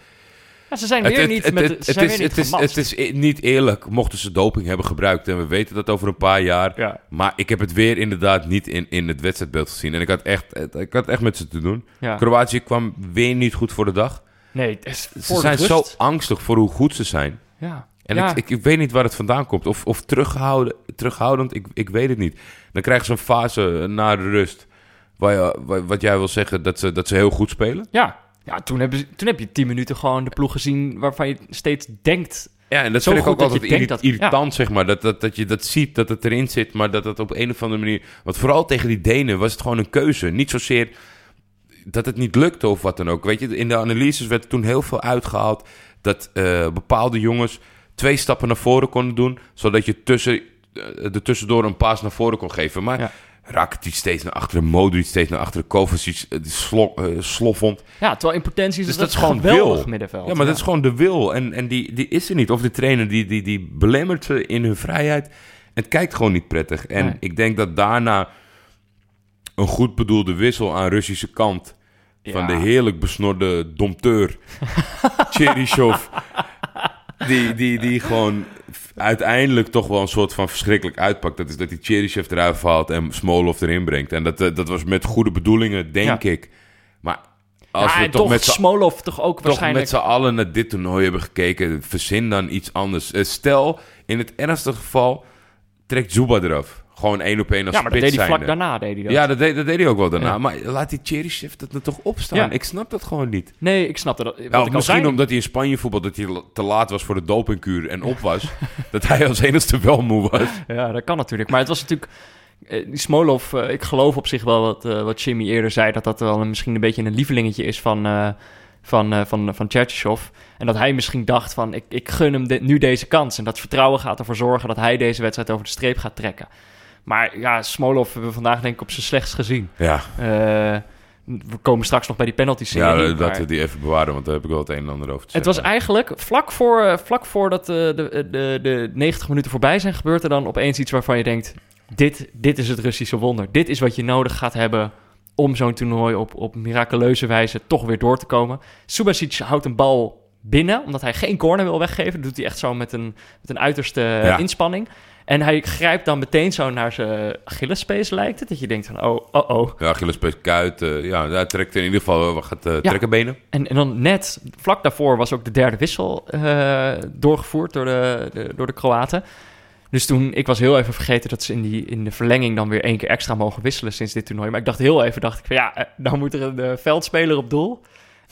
Ja, ze zijn weer het, niet het, met het, ze het zijn is, weer niet het, is, gematst. het is niet eerlijk mochten ze doping hebben gebruikt. En we weten dat over een paar jaar. Ja. Maar ik heb het weer inderdaad niet in, in het wedstrijdbeeld gezien. En ik had echt, ik had echt met ze te doen. Ja. Kroatië kwam weer niet goed voor de dag. Nee, het is Ze zijn rust. zo angstig voor hoe goed ze zijn. Ja. En ja. ik, ik, ik weet niet waar het vandaan komt. Of, of teruggehouden, terughoudend, ik, ik weet het niet. Dan krijgen ze een fase eh, na de rust... Waar je, waar- wat jij wil zeggen, dat ze, dat ze heel goed spelen. ja. Ja, toen, hebben ze, toen heb je tien minuten gewoon de ploeg gezien waarvan je steeds denkt... Ja, en dat Zo vind ik ook altijd dat- ja. irritant, zeg maar. Dat, dat, dat je dat ziet, dat het erin zit, maar dat het op een of andere manier... Want vooral tegen die Denen was het gewoon een keuze. Niet zozeer dat het niet lukte of wat dan ook. Weet je, in de analyses werd toen heel veel uitgehaald... dat eh, bepaalde jongens twee stappen naar voren konden doen... zodat je tussen, eh, er tussendoor een paas naar voren kon geven. Maar Ja. Rakitic steeds naar achteren, Modric steeds naar achteren... Kovacic eh, slo, eh, sloffend. Ja, terwijl in potentie is Dus dat is gewoon geweldig wil. middenveld. Ja, maar dat is gewoon de wil. En, en die, die is er niet. Of de trainer die, die, die belemmert ze in hun vrijheid. Het kijkt gewoon niet prettig. En Nee. ik denk dat daarna een goed bedoelde wissel aan Russische kant... van de heerlijk besnorde domteur Cheryshev... Die, die, die gewoon uiteindelijk toch wel een soort van verschrikkelijk uitpakt. Dat is dat hij Cheryshev eruit haalt en Smolov erin brengt. En dat, eh, dat was met goede bedoelingen, denk Ja. ik. Maar als ja, we en toch, toch met Smolov toch ook toch waarschijnlijk... met z'n allen naar dit toernooi hebben gekeken. Verzin dan iets anders. Eh, Stel, in het ernstige geval trekt Zuba eraf. Gewoon één op één als ja, maar dat deed hij vlak zijnde. daarna, deed hij dat. Ja, dat deed, dat deed hij ook wel daarna. Ja. Maar laat die Cheryshev dat er toch opstaan. Ja. Ik snap dat gewoon niet. Nee, ik snapte dat. Wat Ja, of ik al misschien omdat hij in Spanje voetbal dat hij te laat was voor de dopingkuur en op was. dat hij als enigste wel moe was. Ja, dat kan natuurlijk. Maar het was natuurlijk... eh, Die Smolov, eh, ik geloof op zich wel wat, eh, wat Jimmy eerder zei... dat dat wel een, misschien een beetje een lievelingetje is van, eh van, van, van. En dat hij misschien dacht van... Ik, ik gun hem nu deze kans. En dat vertrouwen gaat ervoor zorgen dat hij deze wedstrijd over de streep gaat trekken. Maar ja, Smolov hebben we vandaag denk ik op zijn slechtst gezien. Ja, Eh, we komen straks nog bij die penalty ja serie. dat maar- we die even bewaren, want daar heb ik wel het een en ander over te het was zeggen. eigenlijk vlak voor, eh, vlak voordat de, de, de, de 90 minuten voorbij zijn, gebeurt er dan opeens iets waarvan je denkt: dit, dit is het Russische wonder. Dit is wat je nodig gaat hebben om zo'n toernooi op, op miraculeuze wijze toch weer door te komen. Subasic houdt een bal binnen, omdat hij geen corner wil weggeven. Dat doet hij echt zo met een, met een uiterste Ja. inspanning. En hij grijpt dan meteen zo naar zijn Achillespees, lijkt het. Dat je denkt van, oh, oh, oh. Ja, Achillespees kuit. eh, ja, hij trekt in ieder geval wat gaat uh, trekkenbenen. En, en dan net, vlak daarvoor was ook de derde wissel eh, doorgevoerd door de, de, door de Kroaten. Dus toen, ik was heel even vergeten dat ze in, die, in de verlenging dan weer één keer extra mogen wisselen sinds dit toernooi. Maar ik dacht heel even, dacht ik van ja, eh, dan moet er een eh, veldspeler op doel.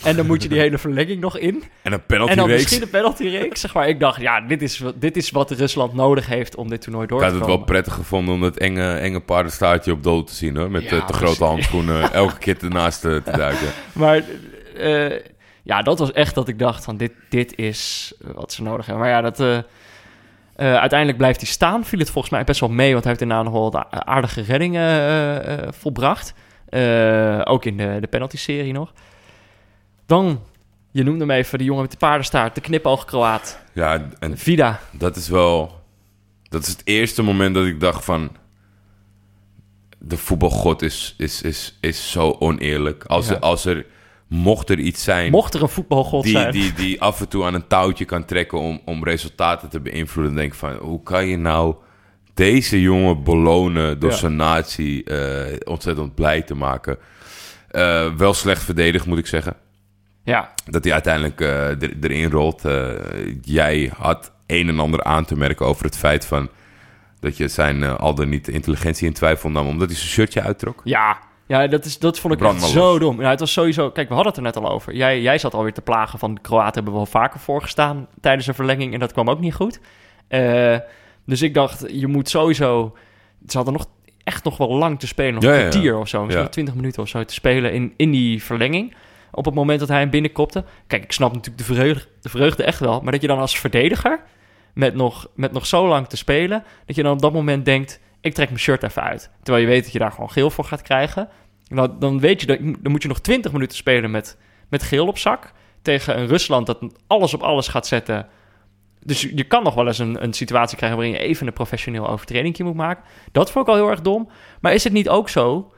En dan moet je die hele verlenging nog in. En een penalty En dan reeks. misschien een penaltyreeks, zeg maar. Ik dacht, ja, dit is, wat- dit is wat Rusland nodig heeft om dit toernooi door Ik te had het komen. wel prettig gevonden om dat enge, enge paardenstaartje op dood te zien, hoor. Met Ja, eh, te grote handschoenen elke keer ernaast eh, te duiken. Maar eh, ja, dat was echt dat ik dacht van dit, dit is wat ze nodig hebben. Maar ja, dat, uiteindelijk blijft hij staan. Viel het volgens mij best wel mee, want hij heeft daarna nog wel aardige reddingen volbracht. Ook in de, de penalty-serie nog. Dan, je noemde hem even, de jongen met de paardenstaart, de knipoog Kroaat. Ja, en Vida. dat is wel... Dat is het eerste moment dat ik dacht van... De voetbalgod is, is, is, is zo oneerlijk. Als, Ja. er, als er... Mocht er iets zijn... Mocht er een voetbalgod die, zijn. die, die af en toe aan een touwtje kan trekken om, om resultaten te beïnvloeden. Dan denk ik van, hoe kan je nou deze jongen belonen door Ja. zijn natie eh, ontzettend blij te maken? Eh, wel slecht verdedigd, moet ik zeggen. Ja, Dat hij uiteindelijk eh, er, erin rolt. Eh, jij had een en ander aan te merken over het feit van... dat je zijn eh, al dan niet intelligentie in twijfel nam... omdat hij zijn shirtje uittrok. ja. Ja, dat, is, dat vond ik echt zo dom. Ja, het was sowieso... Kijk, we hadden het er net al over. Jij, jij zat alweer te plagen van... de Kroaten hebben wel vaker voorgestaan tijdens een verlenging... en dat kwam ook niet goed. Dus ik dacht, je moet sowieso... Ze hadden nog echt nog wel lang te spelen. Nog Ja, een ja, ja. kwartier of zo. Misschien Ja. wel 20 minuten of zo te spelen in, in die verlenging. Op het moment dat hij hem binnenkopte. Kijk, ik snap natuurlijk de vreugde, de vreugde echt wel. Maar dat je dan als verdediger... Met nog, met nog zo lang te spelen... dat je dan op dat moment denkt... ik trek mijn shirt even uit. Terwijl je weet dat je daar gewoon geel voor gaat krijgen. Nou, dan weet je, dat, dan moet je nog 20 minuten spelen met, met geel op zak. Tegen een Rusland dat alles op alles gaat zetten. Dus je, kan nog wel eens een, een situatie krijgen waarin je even een professioneel overtreding moet maken. Dat vond ik al heel erg dom. Maar is het niet ook zo,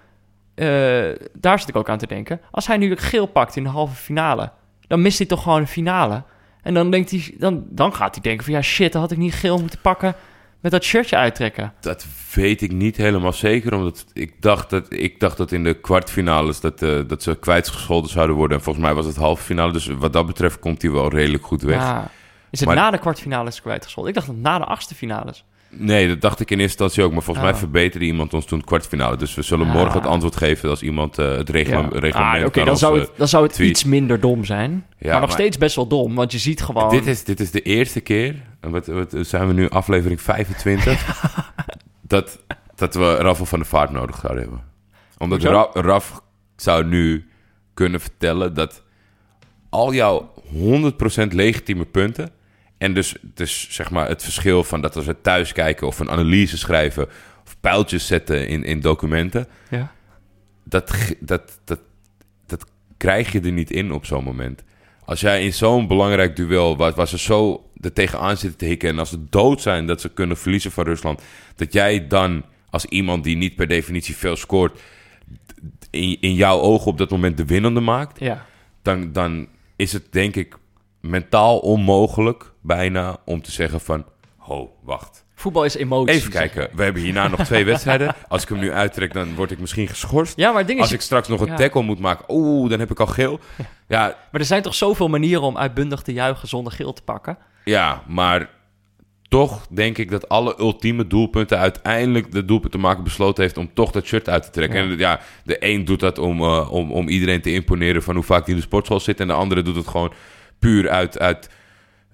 eh, daar zit ik ook aan te denken. Als hij nu geel pakt in de halve finale, dan mist hij toch gewoon een finale. En dan, denkt hij, dan, dan gaat hij denken van ja shit, dan had ik niet geel moeten pakken met dat shirtje uittrekken. Dat weet ik niet helemaal zeker. Omdat ik dacht dat, ik dacht dat in de kwartfinales dat, eh, dat ze kwijtgescholden zouden worden. En volgens mij was het halve finale. Dus wat dat betreft komt hij wel redelijk goed weg. Ja. Is het Maar- na de kwartfinales kwijtgescholden? Ik dacht dat na de achtste finales. Nee, dat dacht ik in eerste instantie ook. Maar volgens Ah. mij verbeterde iemand ons toen het kwartfinale. Dus we zullen Ah. morgen het antwoord geven als iemand eh, het regla- Ja. reglement Ah, Oké, kan dan, zou eh, het, dan zou het tweet. iets minder dom zijn. Ja, maar nog maar- steeds best wel dom, want je ziet gewoon... Dit is, dit is de eerste keer, en wat, wat zijn we nu, aflevering 25, dat, dat we Raffel van de Vaart nodig zouden hebben. Omdat? Ra- Raf zou nu kunnen vertellen dat al jouw 100% legitieme punten, en dus, dus zeg maar het verschil van dat als we thuis kijken of een analyse schrijven of pijltjes zetten in, in documenten, Ja. dat, dat, dat, dat krijg je er niet in op zo'n moment. Als jij in zo'n belangrijk duel, waar, waar ze zo er tegenaan zitten te hikken... en als ze dood zijn dat ze kunnen verliezen van Rusland... dat jij dan als iemand die niet per definitie veel scoort... in, in jouw ogen op dat moment de winnende maakt... ja. dan, dan is het denk ik mentaal onmogelijk bijna om te zeggen van... ho, wacht. Voetbal is emotie. Even zeg kijken, maar. we hebben hierna nog twee wedstrijden. Als ik hem nu uittrek, dan word ik misschien geschorst. Ja, maar ding is... Als ik straks nog een Ja. tackle moet maken, oeh, dan heb ik al geel. Ja, Maar er zijn toch zoveel manieren om uitbundig te juichen zonder geel te pakken? ja, maar toch denk ik dat alle ultieme doelpunten uiteindelijk de doelpuntenmaker besloten heeft om toch dat shirt uit te trekken. Ja. En ja, de een doet dat om, eh, om, om iedereen te imponeren van hoe vaak hij in de sportschool zit. En de andere doet het gewoon puur uit, uit,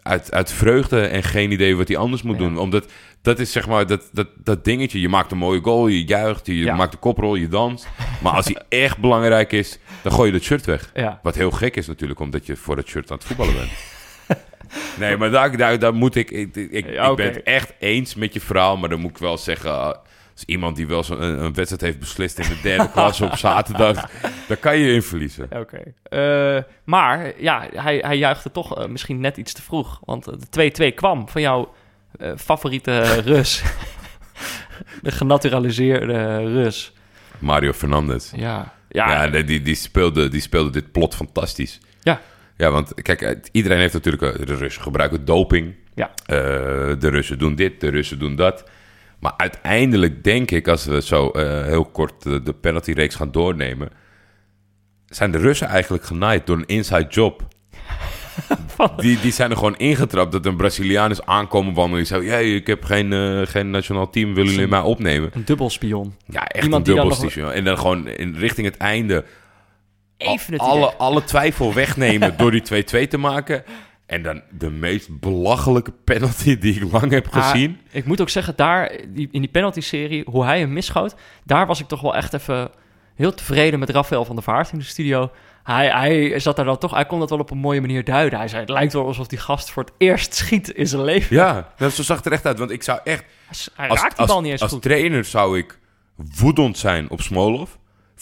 uit, uit vreugde en geen idee wat hij anders moet Ja. doen. Omdat dat is zeg maar dat, dat, dat dingetje. Je maakt een mooie goal, je juicht, je Ja. maakt de koprol, je danst. Maar als hij echt belangrijk is, dan gooi je dat shirt weg. Ja. Wat heel gek is natuurlijk, omdat je voor dat shirt aan het voetballen bent. nee, maar daar, daar, daar moet ik... Ik, ik, ben het echt eens met je verhaal, maar dan moet ik wel zeggen... iemand die wel zo'n een, een wedstrijd heeft beslist in de derde klasse op zaterdag... daar kan je in verliezen. Oké. Eh, maar ja, hij, hij juichte toch eh, misschien net iets te vroeg. Want de 2-2 kwam van jouw eh, favoriete Rus. de genaturaliseerde Rus. Mario Fernandes. Ja. Ja, Ja, die, die, speelde, die speelde dit plot fantastisch. Ja. Ja, want kijk, eh, iedereen heeft natuurlijk... eh, De Russen gebruiken doping. Ja. Eh, de Russen doen dit, de Russen doen dat. Maar uiteindelijk denk ik, als we zo eh, heel kort de, de penaltyreeks gaan doornemen... zijn de Russen eigenlijk genaaid door een inside job. die, die zijn er gewoon ingetrapt dat een Braziliaan is aankomen wandelen. Die zei, hey, ik heb geen, eh, geen nationaal team, willen jullie mij opnemen? een dubbelspion. Ja, echt Iemand een die dan dubbel nog-. En dan gewoon in, richting het einde Even het alle, alle twijfel wegnemen door die 2-2 te maken. En dan de meest belachelijke penalty die ik lang heb Ah, gezien. ik moet ook zeggen, daar die, in die penalty-serie, hoe hij hem misschoot, daar was ik toch wel echt even heel tevreden met Rafael van der Vaart in de studio. Hij, hij zat daar dan toch, hij kon dat wel op een mooie manier duiden. Hij zei, het lijkt wel alsof die gast voor het eerst schiet in zijn leven. Ja, dat, zo zag er echt uit. Want ik zou echt... Hij Als, raakt die als, bal niet eens als goed. trainer zou ik woedend zijn op Smolov.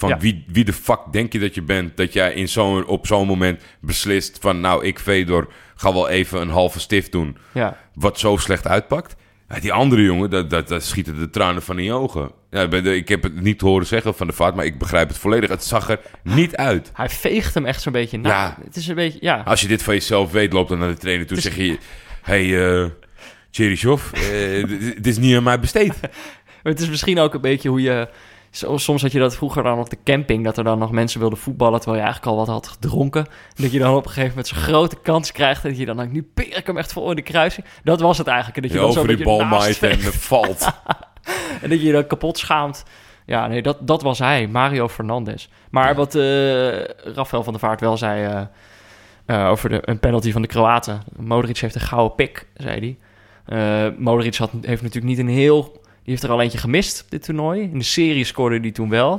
Van Ja. wie, wie de fuck denk je dat je bent... dat jij in zo'n op zo'n moment beslist van... nou, ik, Fedor, ga wel even een halve stift doen... Ja. wat zo slecht uitpakt. Die andere jongen, dat, dat, dat schieten de tranen van in je ogen. Ja, ik ben de- ik heb het niet horen zeggen van de vaart, maar ik begrijp het volledig. Het zag er niet uit. Hij veegt hem echt zo'n beetje na. Ja. Het is een beetje, ja. Als je dit van jezelf weet, loopt dan naar de trainer toe, Het is- zeg je... hey, eh Cherishov, eh, dit dit is niet aan mij besteed. Het is misschien ook een beetje hoe je soms had je dat vroeger dan op de camping, dat er dan nog mensen wilden voetballen terwijl je eigenlijk al wat had gedronken. En dat je dan op een gegeven moment zo'n grote kans krijgt en dat je dan denkt, nu peer ik hem echt voor in de kruising. Dat was het eigenlijk. En dat je Je dan zo over een die bal maait en het valt. En dat je je dan kapot schaamt. Ja, nee, dat, dat was hij, Mario Fernandes. Maar wat eh Rafael van der Vaart wel zei eh, eh, over de, een penalty van de Kroaten. Modric heeft een gouden pik, zei hij. Eh, Modric had, heeft natuurlijk niet een heel... Die heeft er al eentje gemist dit toernooi. In de serie scoorde hij toen wel.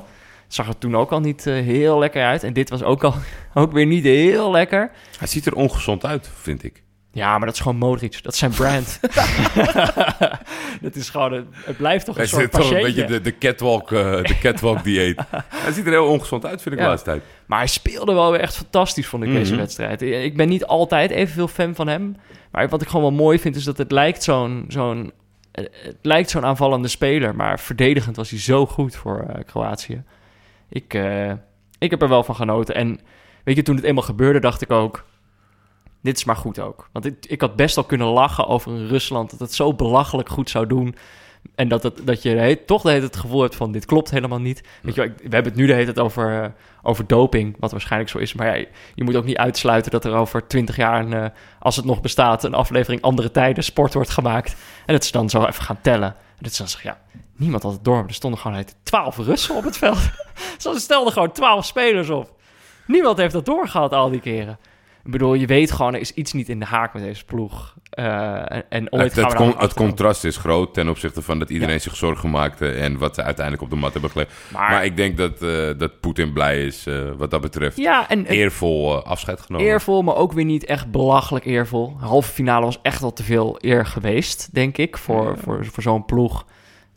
Het zag er toen ook al niet eh, heel lekker uit. En dit was ook al ook weer niet heel lekker. Hij ziet er ongezond uit, vind ik. Ja, maar dat is gewoon Modric. Dat is zijn brand. dat is gewoon... Een, het blijft toch een Hij soort zit toch een beetje de, de catwalk, eh, de catwalk dieet. Hij ziet er heel ongezond uit, vind ik Ja. de laatste tijd. Maar hij speelde wel weer echt fantastisch, vond ik, deze Mhm. wedstrijd. Ik ben niet altijd evenveel fan van hem. Maar wat ik gewoon wel mooi vind, is dat het lijkt zo'n... zo'n het lijkt zo'n aanvallende speler, maar verdedigend was hij zo goed voor eh, Kroatië. Ik, eh, ik heb er wel van genoten. En weet je, toen het eenmaal gebeurde, dacht ik ook... Dit is maar goed ook. Want ik, ik had best al kunnen lachen over een Rusland... dat het zo belachelijk goed zou doen... En dat, het, dat je toch de hele tijd het gevoel hebt van... dit klopt helemaal niet. Weet je, wel, ik- we hebben het nu de hele tijd over, eh, over doping... wat waarschijnlijk zo is. Maar ja, je moet ook niet uitsluiten dat er over twintig jaar... Een, eh, als het nog bestaat, een aflevering Andere Tijden Sport wordt gemaakt. En dat ze dan zo even gaan tellen. En dat ze dan zeggen, ja, niemand had het door. Er stonden gewoon twaalf Russen op het veld. ze stelden gewoon twaalf spelers op. Niemand heeft dat doorgehad al die keren. Ik bedoel, je weet gewoon, er is iets niet in de haak met deze ploeg. Eh, en, en ooit Het, gaan het, con- het contrast is groot ten opzichte van dat iedereen Ja. zich zorgen maakte en wat ze uiteindelijk op de mat hebben gelegd. Maar, Maar ik denk dat, eh, dat Poetin blij is eh, wat dat betreft. ja, en, Eervol afscheid genomen. eervol, maar ook weer niet echt belachelijk eervol. Halve finale was echt al te veel eer geweest, denk ik, voor, voor, voor zo'n ploeg.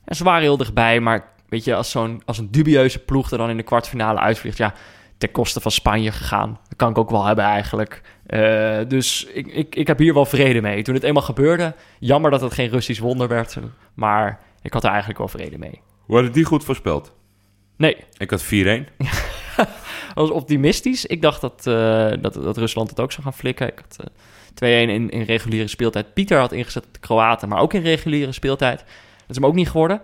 En ze waren heel dichtbij, maar weet je, als, zo'n, als een dubieuze ploeg er dan in de kwartfinale uitvliegt, ja, ten koste van Spanje gegaan. Dat kan ik ook wel hebben eigenlijk. Eh, dus ik, ik, ik heb hier wel vrede mee. Toen het eenmaal gebeurde, jammer dat het geen Russisch wonder werd, maar ik had er eigenlijk wel vrede mee. Hadden die goed voorspeld. Nee, Ik had 4-1. was optimistisch. Ik dacht dat, eh, dat, dat Rusland het ook zou gaan flikken. Ik had eh 2-1 in, in reguliere speeltijd. Pieter had ingezet op de Kroaten, maar ook in reguliere speeltijd. Dat is hem ook niet geworden.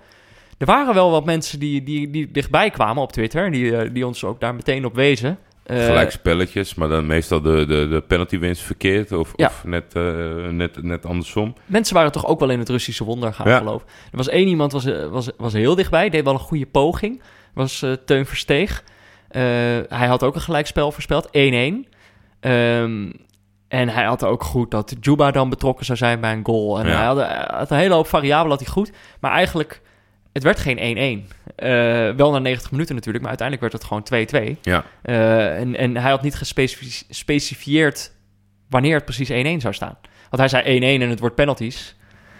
Er waren wel wat mensen die, die, die dichtbij kwamen op Twitter... en die, eh, die ons ook daar meteen op wezen. Eh, Gelijk spelletjes, maar dan meestal de, de, de penalty wins verkeerd of, Ja. of net, eh, net, net andersom. Mensen waren toch ook wel in het Russische wonder gaan Ja. geloven. Er was één iemand, was, was, was heel dichtbij, deed wel een goede poging. Was Teun Versteeg. Hij had ook een gelijkspel voorspeld, 1-1. Ehm, en hij had ook goed dat Juba dan betrokken zou zijn bij een goal. En Ja. hij, had, had een hele hoop variabelen had hij goed. Maar eigenlijk, het werd geen 1-1. Eh, wel na 90 minuten natuurlijk, maar uiteindelijk werd het gewoon 2-2. Ja. Eh, en, en hij had niet gespecifieerd wanneer het precies 1-1 zou staan. Want hij zei 1-1 en het wordt penalties.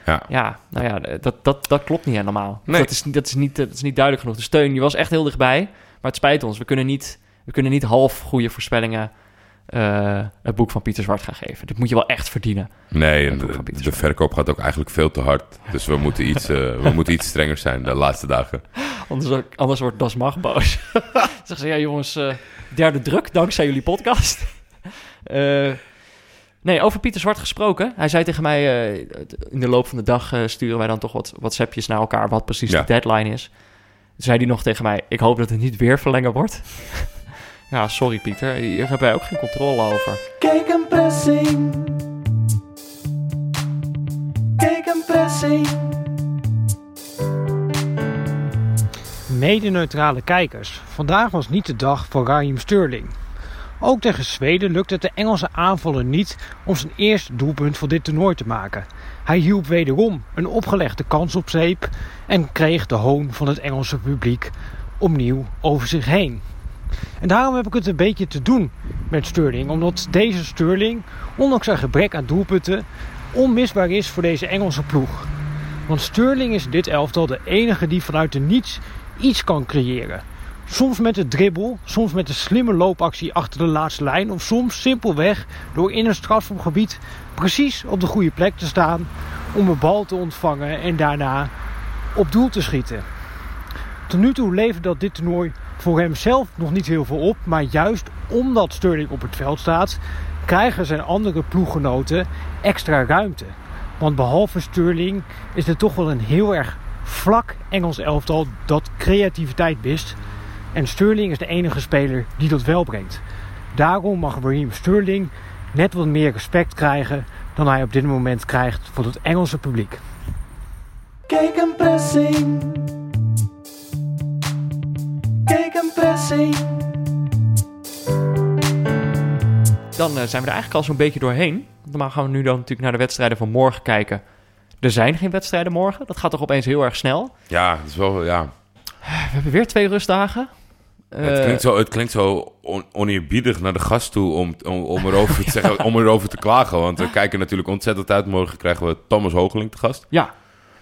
Ja. Ja, nou ja, dat, dat, dat klopt niet helemaal. Nee. Dat, is, dat, is niet, dat is niet duidelijk genoeg. De steun die was echt heel dichtbij. Maar het spijt ons. We kunnen niet, we kunnen niet half goede voorspellingen eh, het boek van Pieter Zwart gaan geven. Dit moet je wel echt verdienen. Nee, de, verkoop gaat ook eigenlijk veel te hard. Dus we moeten iets, eh, we moeten iets strenger zijn de laatste dagen. Anders, anders wordt Das Mag boos. Zeggen ze, ja jongens, eh, derde druk dankzij jullie podcast. Nee, over Pieter Zwart gesproken. Hij zei tegen mij, in de loop van de dag sturen wij dan toch wat WhatsAppjes naar elkaar... wat precies Ja. de deadline is. Toen zei hij nog tegen mij, ik hoop dat het niet weer verlengen wordt. Ja, sorry Pieter, hier hebben wij ook geen controle over. Kijk een pressing. Kijk een pressing. Mede-neutrale kijkers. Vandaag was niet de dag voor Raheem Sterling. Ook tegen Zweden lukte het de Engelse aanvaller niet om zijn eerste doelpunt voor dit toernooi te maken. Hij hielp wederom een opgelegde kans op zeep en kreeg de hoon van het Engelse publiek opnieuw over zich heen. En daarom heb ik het een beetje te doen met Sterling, omdat deze Sterling, ondanks zijn gebrek aan doelpunten, onmisbaar is voor deze Engelse ploeg. Want Sterling is dit elftal de enige die vanuit de niets iets kan creëren. Soms met de dribbel, soms met een slimme loopactie achter de laatste lijn, of soms simpelweg door in een strafschopgebied precies op de goede plek te staan om een bal te ontvangen en daarna op doel te schieten. Tot nu toe levert dat dit toernooi voor hemzelf nog niet heel veel op, maar juist omdat Sterling op het veld staat, krijgen zijn andere ploeggenoten extra ruimte. Want behalve Sterling is er toch wel een heel erg vlak Engels elftal dat creativiteit mist. En Sterling is de enige speler die dat wel brengt. Daarom mag Raheem Sterling net wat meer respect krijgen dan hij op dit moment krijgt van het Engelse publiek. Kijk een pressing. Een pressing. Dan eh, zijn we er eigenlijk al zo'n beetje doorheen. Normaal gaan we nu dan natuurlijk naar de wedstrijden van morgen kijken. Er zijn geen wedstrijden morgen. Dat gaat toch opeens heel erg snel. Ja, het is wel, ja. We hebben weer twee rustdagen. het, Eh, klinkt zo, het klinkt zo on, oneerbiedig naar de gast toe om, om, om, erover te zeggen, om erover te klagen. Want we kijken natuurlijk ontzettend uit. Morgen krijgen we Thomas Hoogeling te gast. Ja.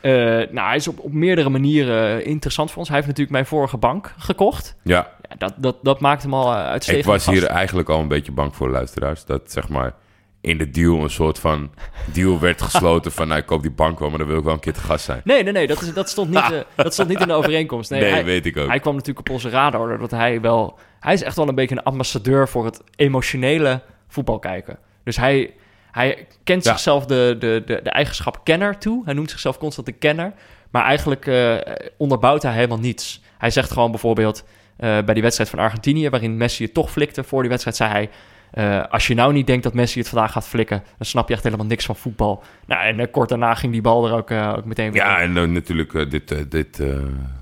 Eh, nou, hij is op, op meerdere manieren interessant voor ons. Hij heeft natuurlijk mijn vorige bank gekocht. Ja, Ja, dat, dat, dat maakt hem al eh, uitstekend. ik was hier eigenlijk al een beetje bang voor luisteraars. Dat zeg maar in de deal een soort van deal werd gesloten van... nou, ik koop die bank wel, maar dan wil ik wel een keer te gast zijn. Nee, nee, nee. Dat, is, dat, stond niet, eh, dat stond niet in de overeenkomst. Nee, Nee, hij, weet ik ook. hij kwam natuurlijk op onze radar. Doordat hij wel... Hij is echt wel een beetje een ambassadeur voor het emotionele voetbal kijken. Dus hij, hij kent Ja. zichzelf de, de, de, de eigenschap kenner toe. Hij noemt zichzelf constant de kenner. Maar eigenlijk eh, onderbouwt hij helemaal niets. Hij zegt gewoon bijvoorbeeld eh, bij die wedstrijd van Argentinië... waarin Messi het toch flikte voor die wedstrijd, zei hij... eh, als je nou niet denkt dat Messi het vandaag gaat flikken... dan snap je echt helemaal niks van voetbal. Nou, en kort daarna ging die bal er ook, ook meteen weer Ja, en natuurlijk dit, dit,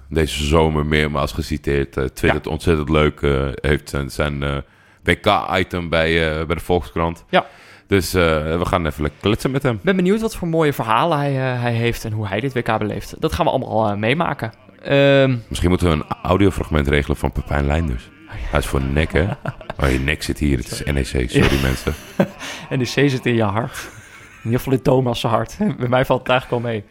deze zomer meermaals geciteerd. eh twittert ontzettend leuk. heeft zijn, zijn WK-item bij, bij de Volkskrant. Ja. Dus eh, we gaan even lekker kletsen met hem. Ik ben benieuwd wat voor mooie verhalen hij, eh, hij heeft en hoe hij dit WK beleeft. Dat gaan we allemaal eh, meemaken. Ehm, Misschien moeten we een audiofragment regelen van Pepijn Leinders. Hij is voor nek, hè? Oh, je nek zit hier. Het is NEC. Sorry, mensen. en de C zit in je hart. In ieder geval in Thomas' hart. Bij mij valt het eigenlijk al mee.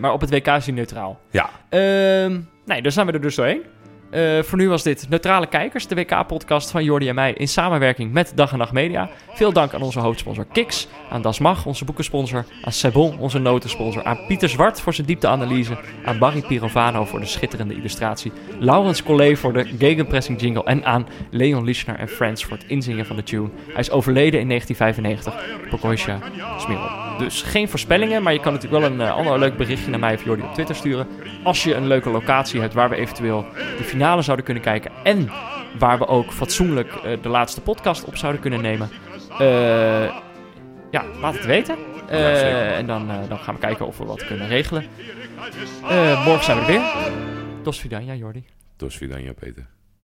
Maar op het WK is hij neutraal. Ja. Ehm nee, daar zijn we er dus doorheen. Eh, voor nu was dit Neutrale Kijkers, de WK-podcast van Jordi en mij in samenwerking met Dag en Nacht Media. Veel dank aan onze hoofdsponsor Kiks, aan Das Mag, onze boekensponsor, aan Sebon, onze notensponsor, aan Pieter Zwart voor zijn diepteanalyse, aan Barry Pirovano voor de schitterende illustratie, Laurens Collet voor de gegenpressing jingle en aan Leon Lischner en Friends voor het inzingen van de tune. Hij is overleden in 1995, Pokosja Smirol. Dus geen voorspellingen, maar je kan natuurlijk wel een eh, ander leuk berichtje naar mij of Jordi op Twitter sturen. Als je een leuke locatie hebt waar we eventueel de finale zouden kunnen kijken. En waar we ook fatsoenlijk eh, de laatste podcast op zouden kunnen nemen. Eh, ja, laat het weten. Eh, en dan, dan gaan we kijken of we wat kunnen regelen. Morgen zijn we er weer. Dos Vidania, Jordi. Dos Vidania, Peter.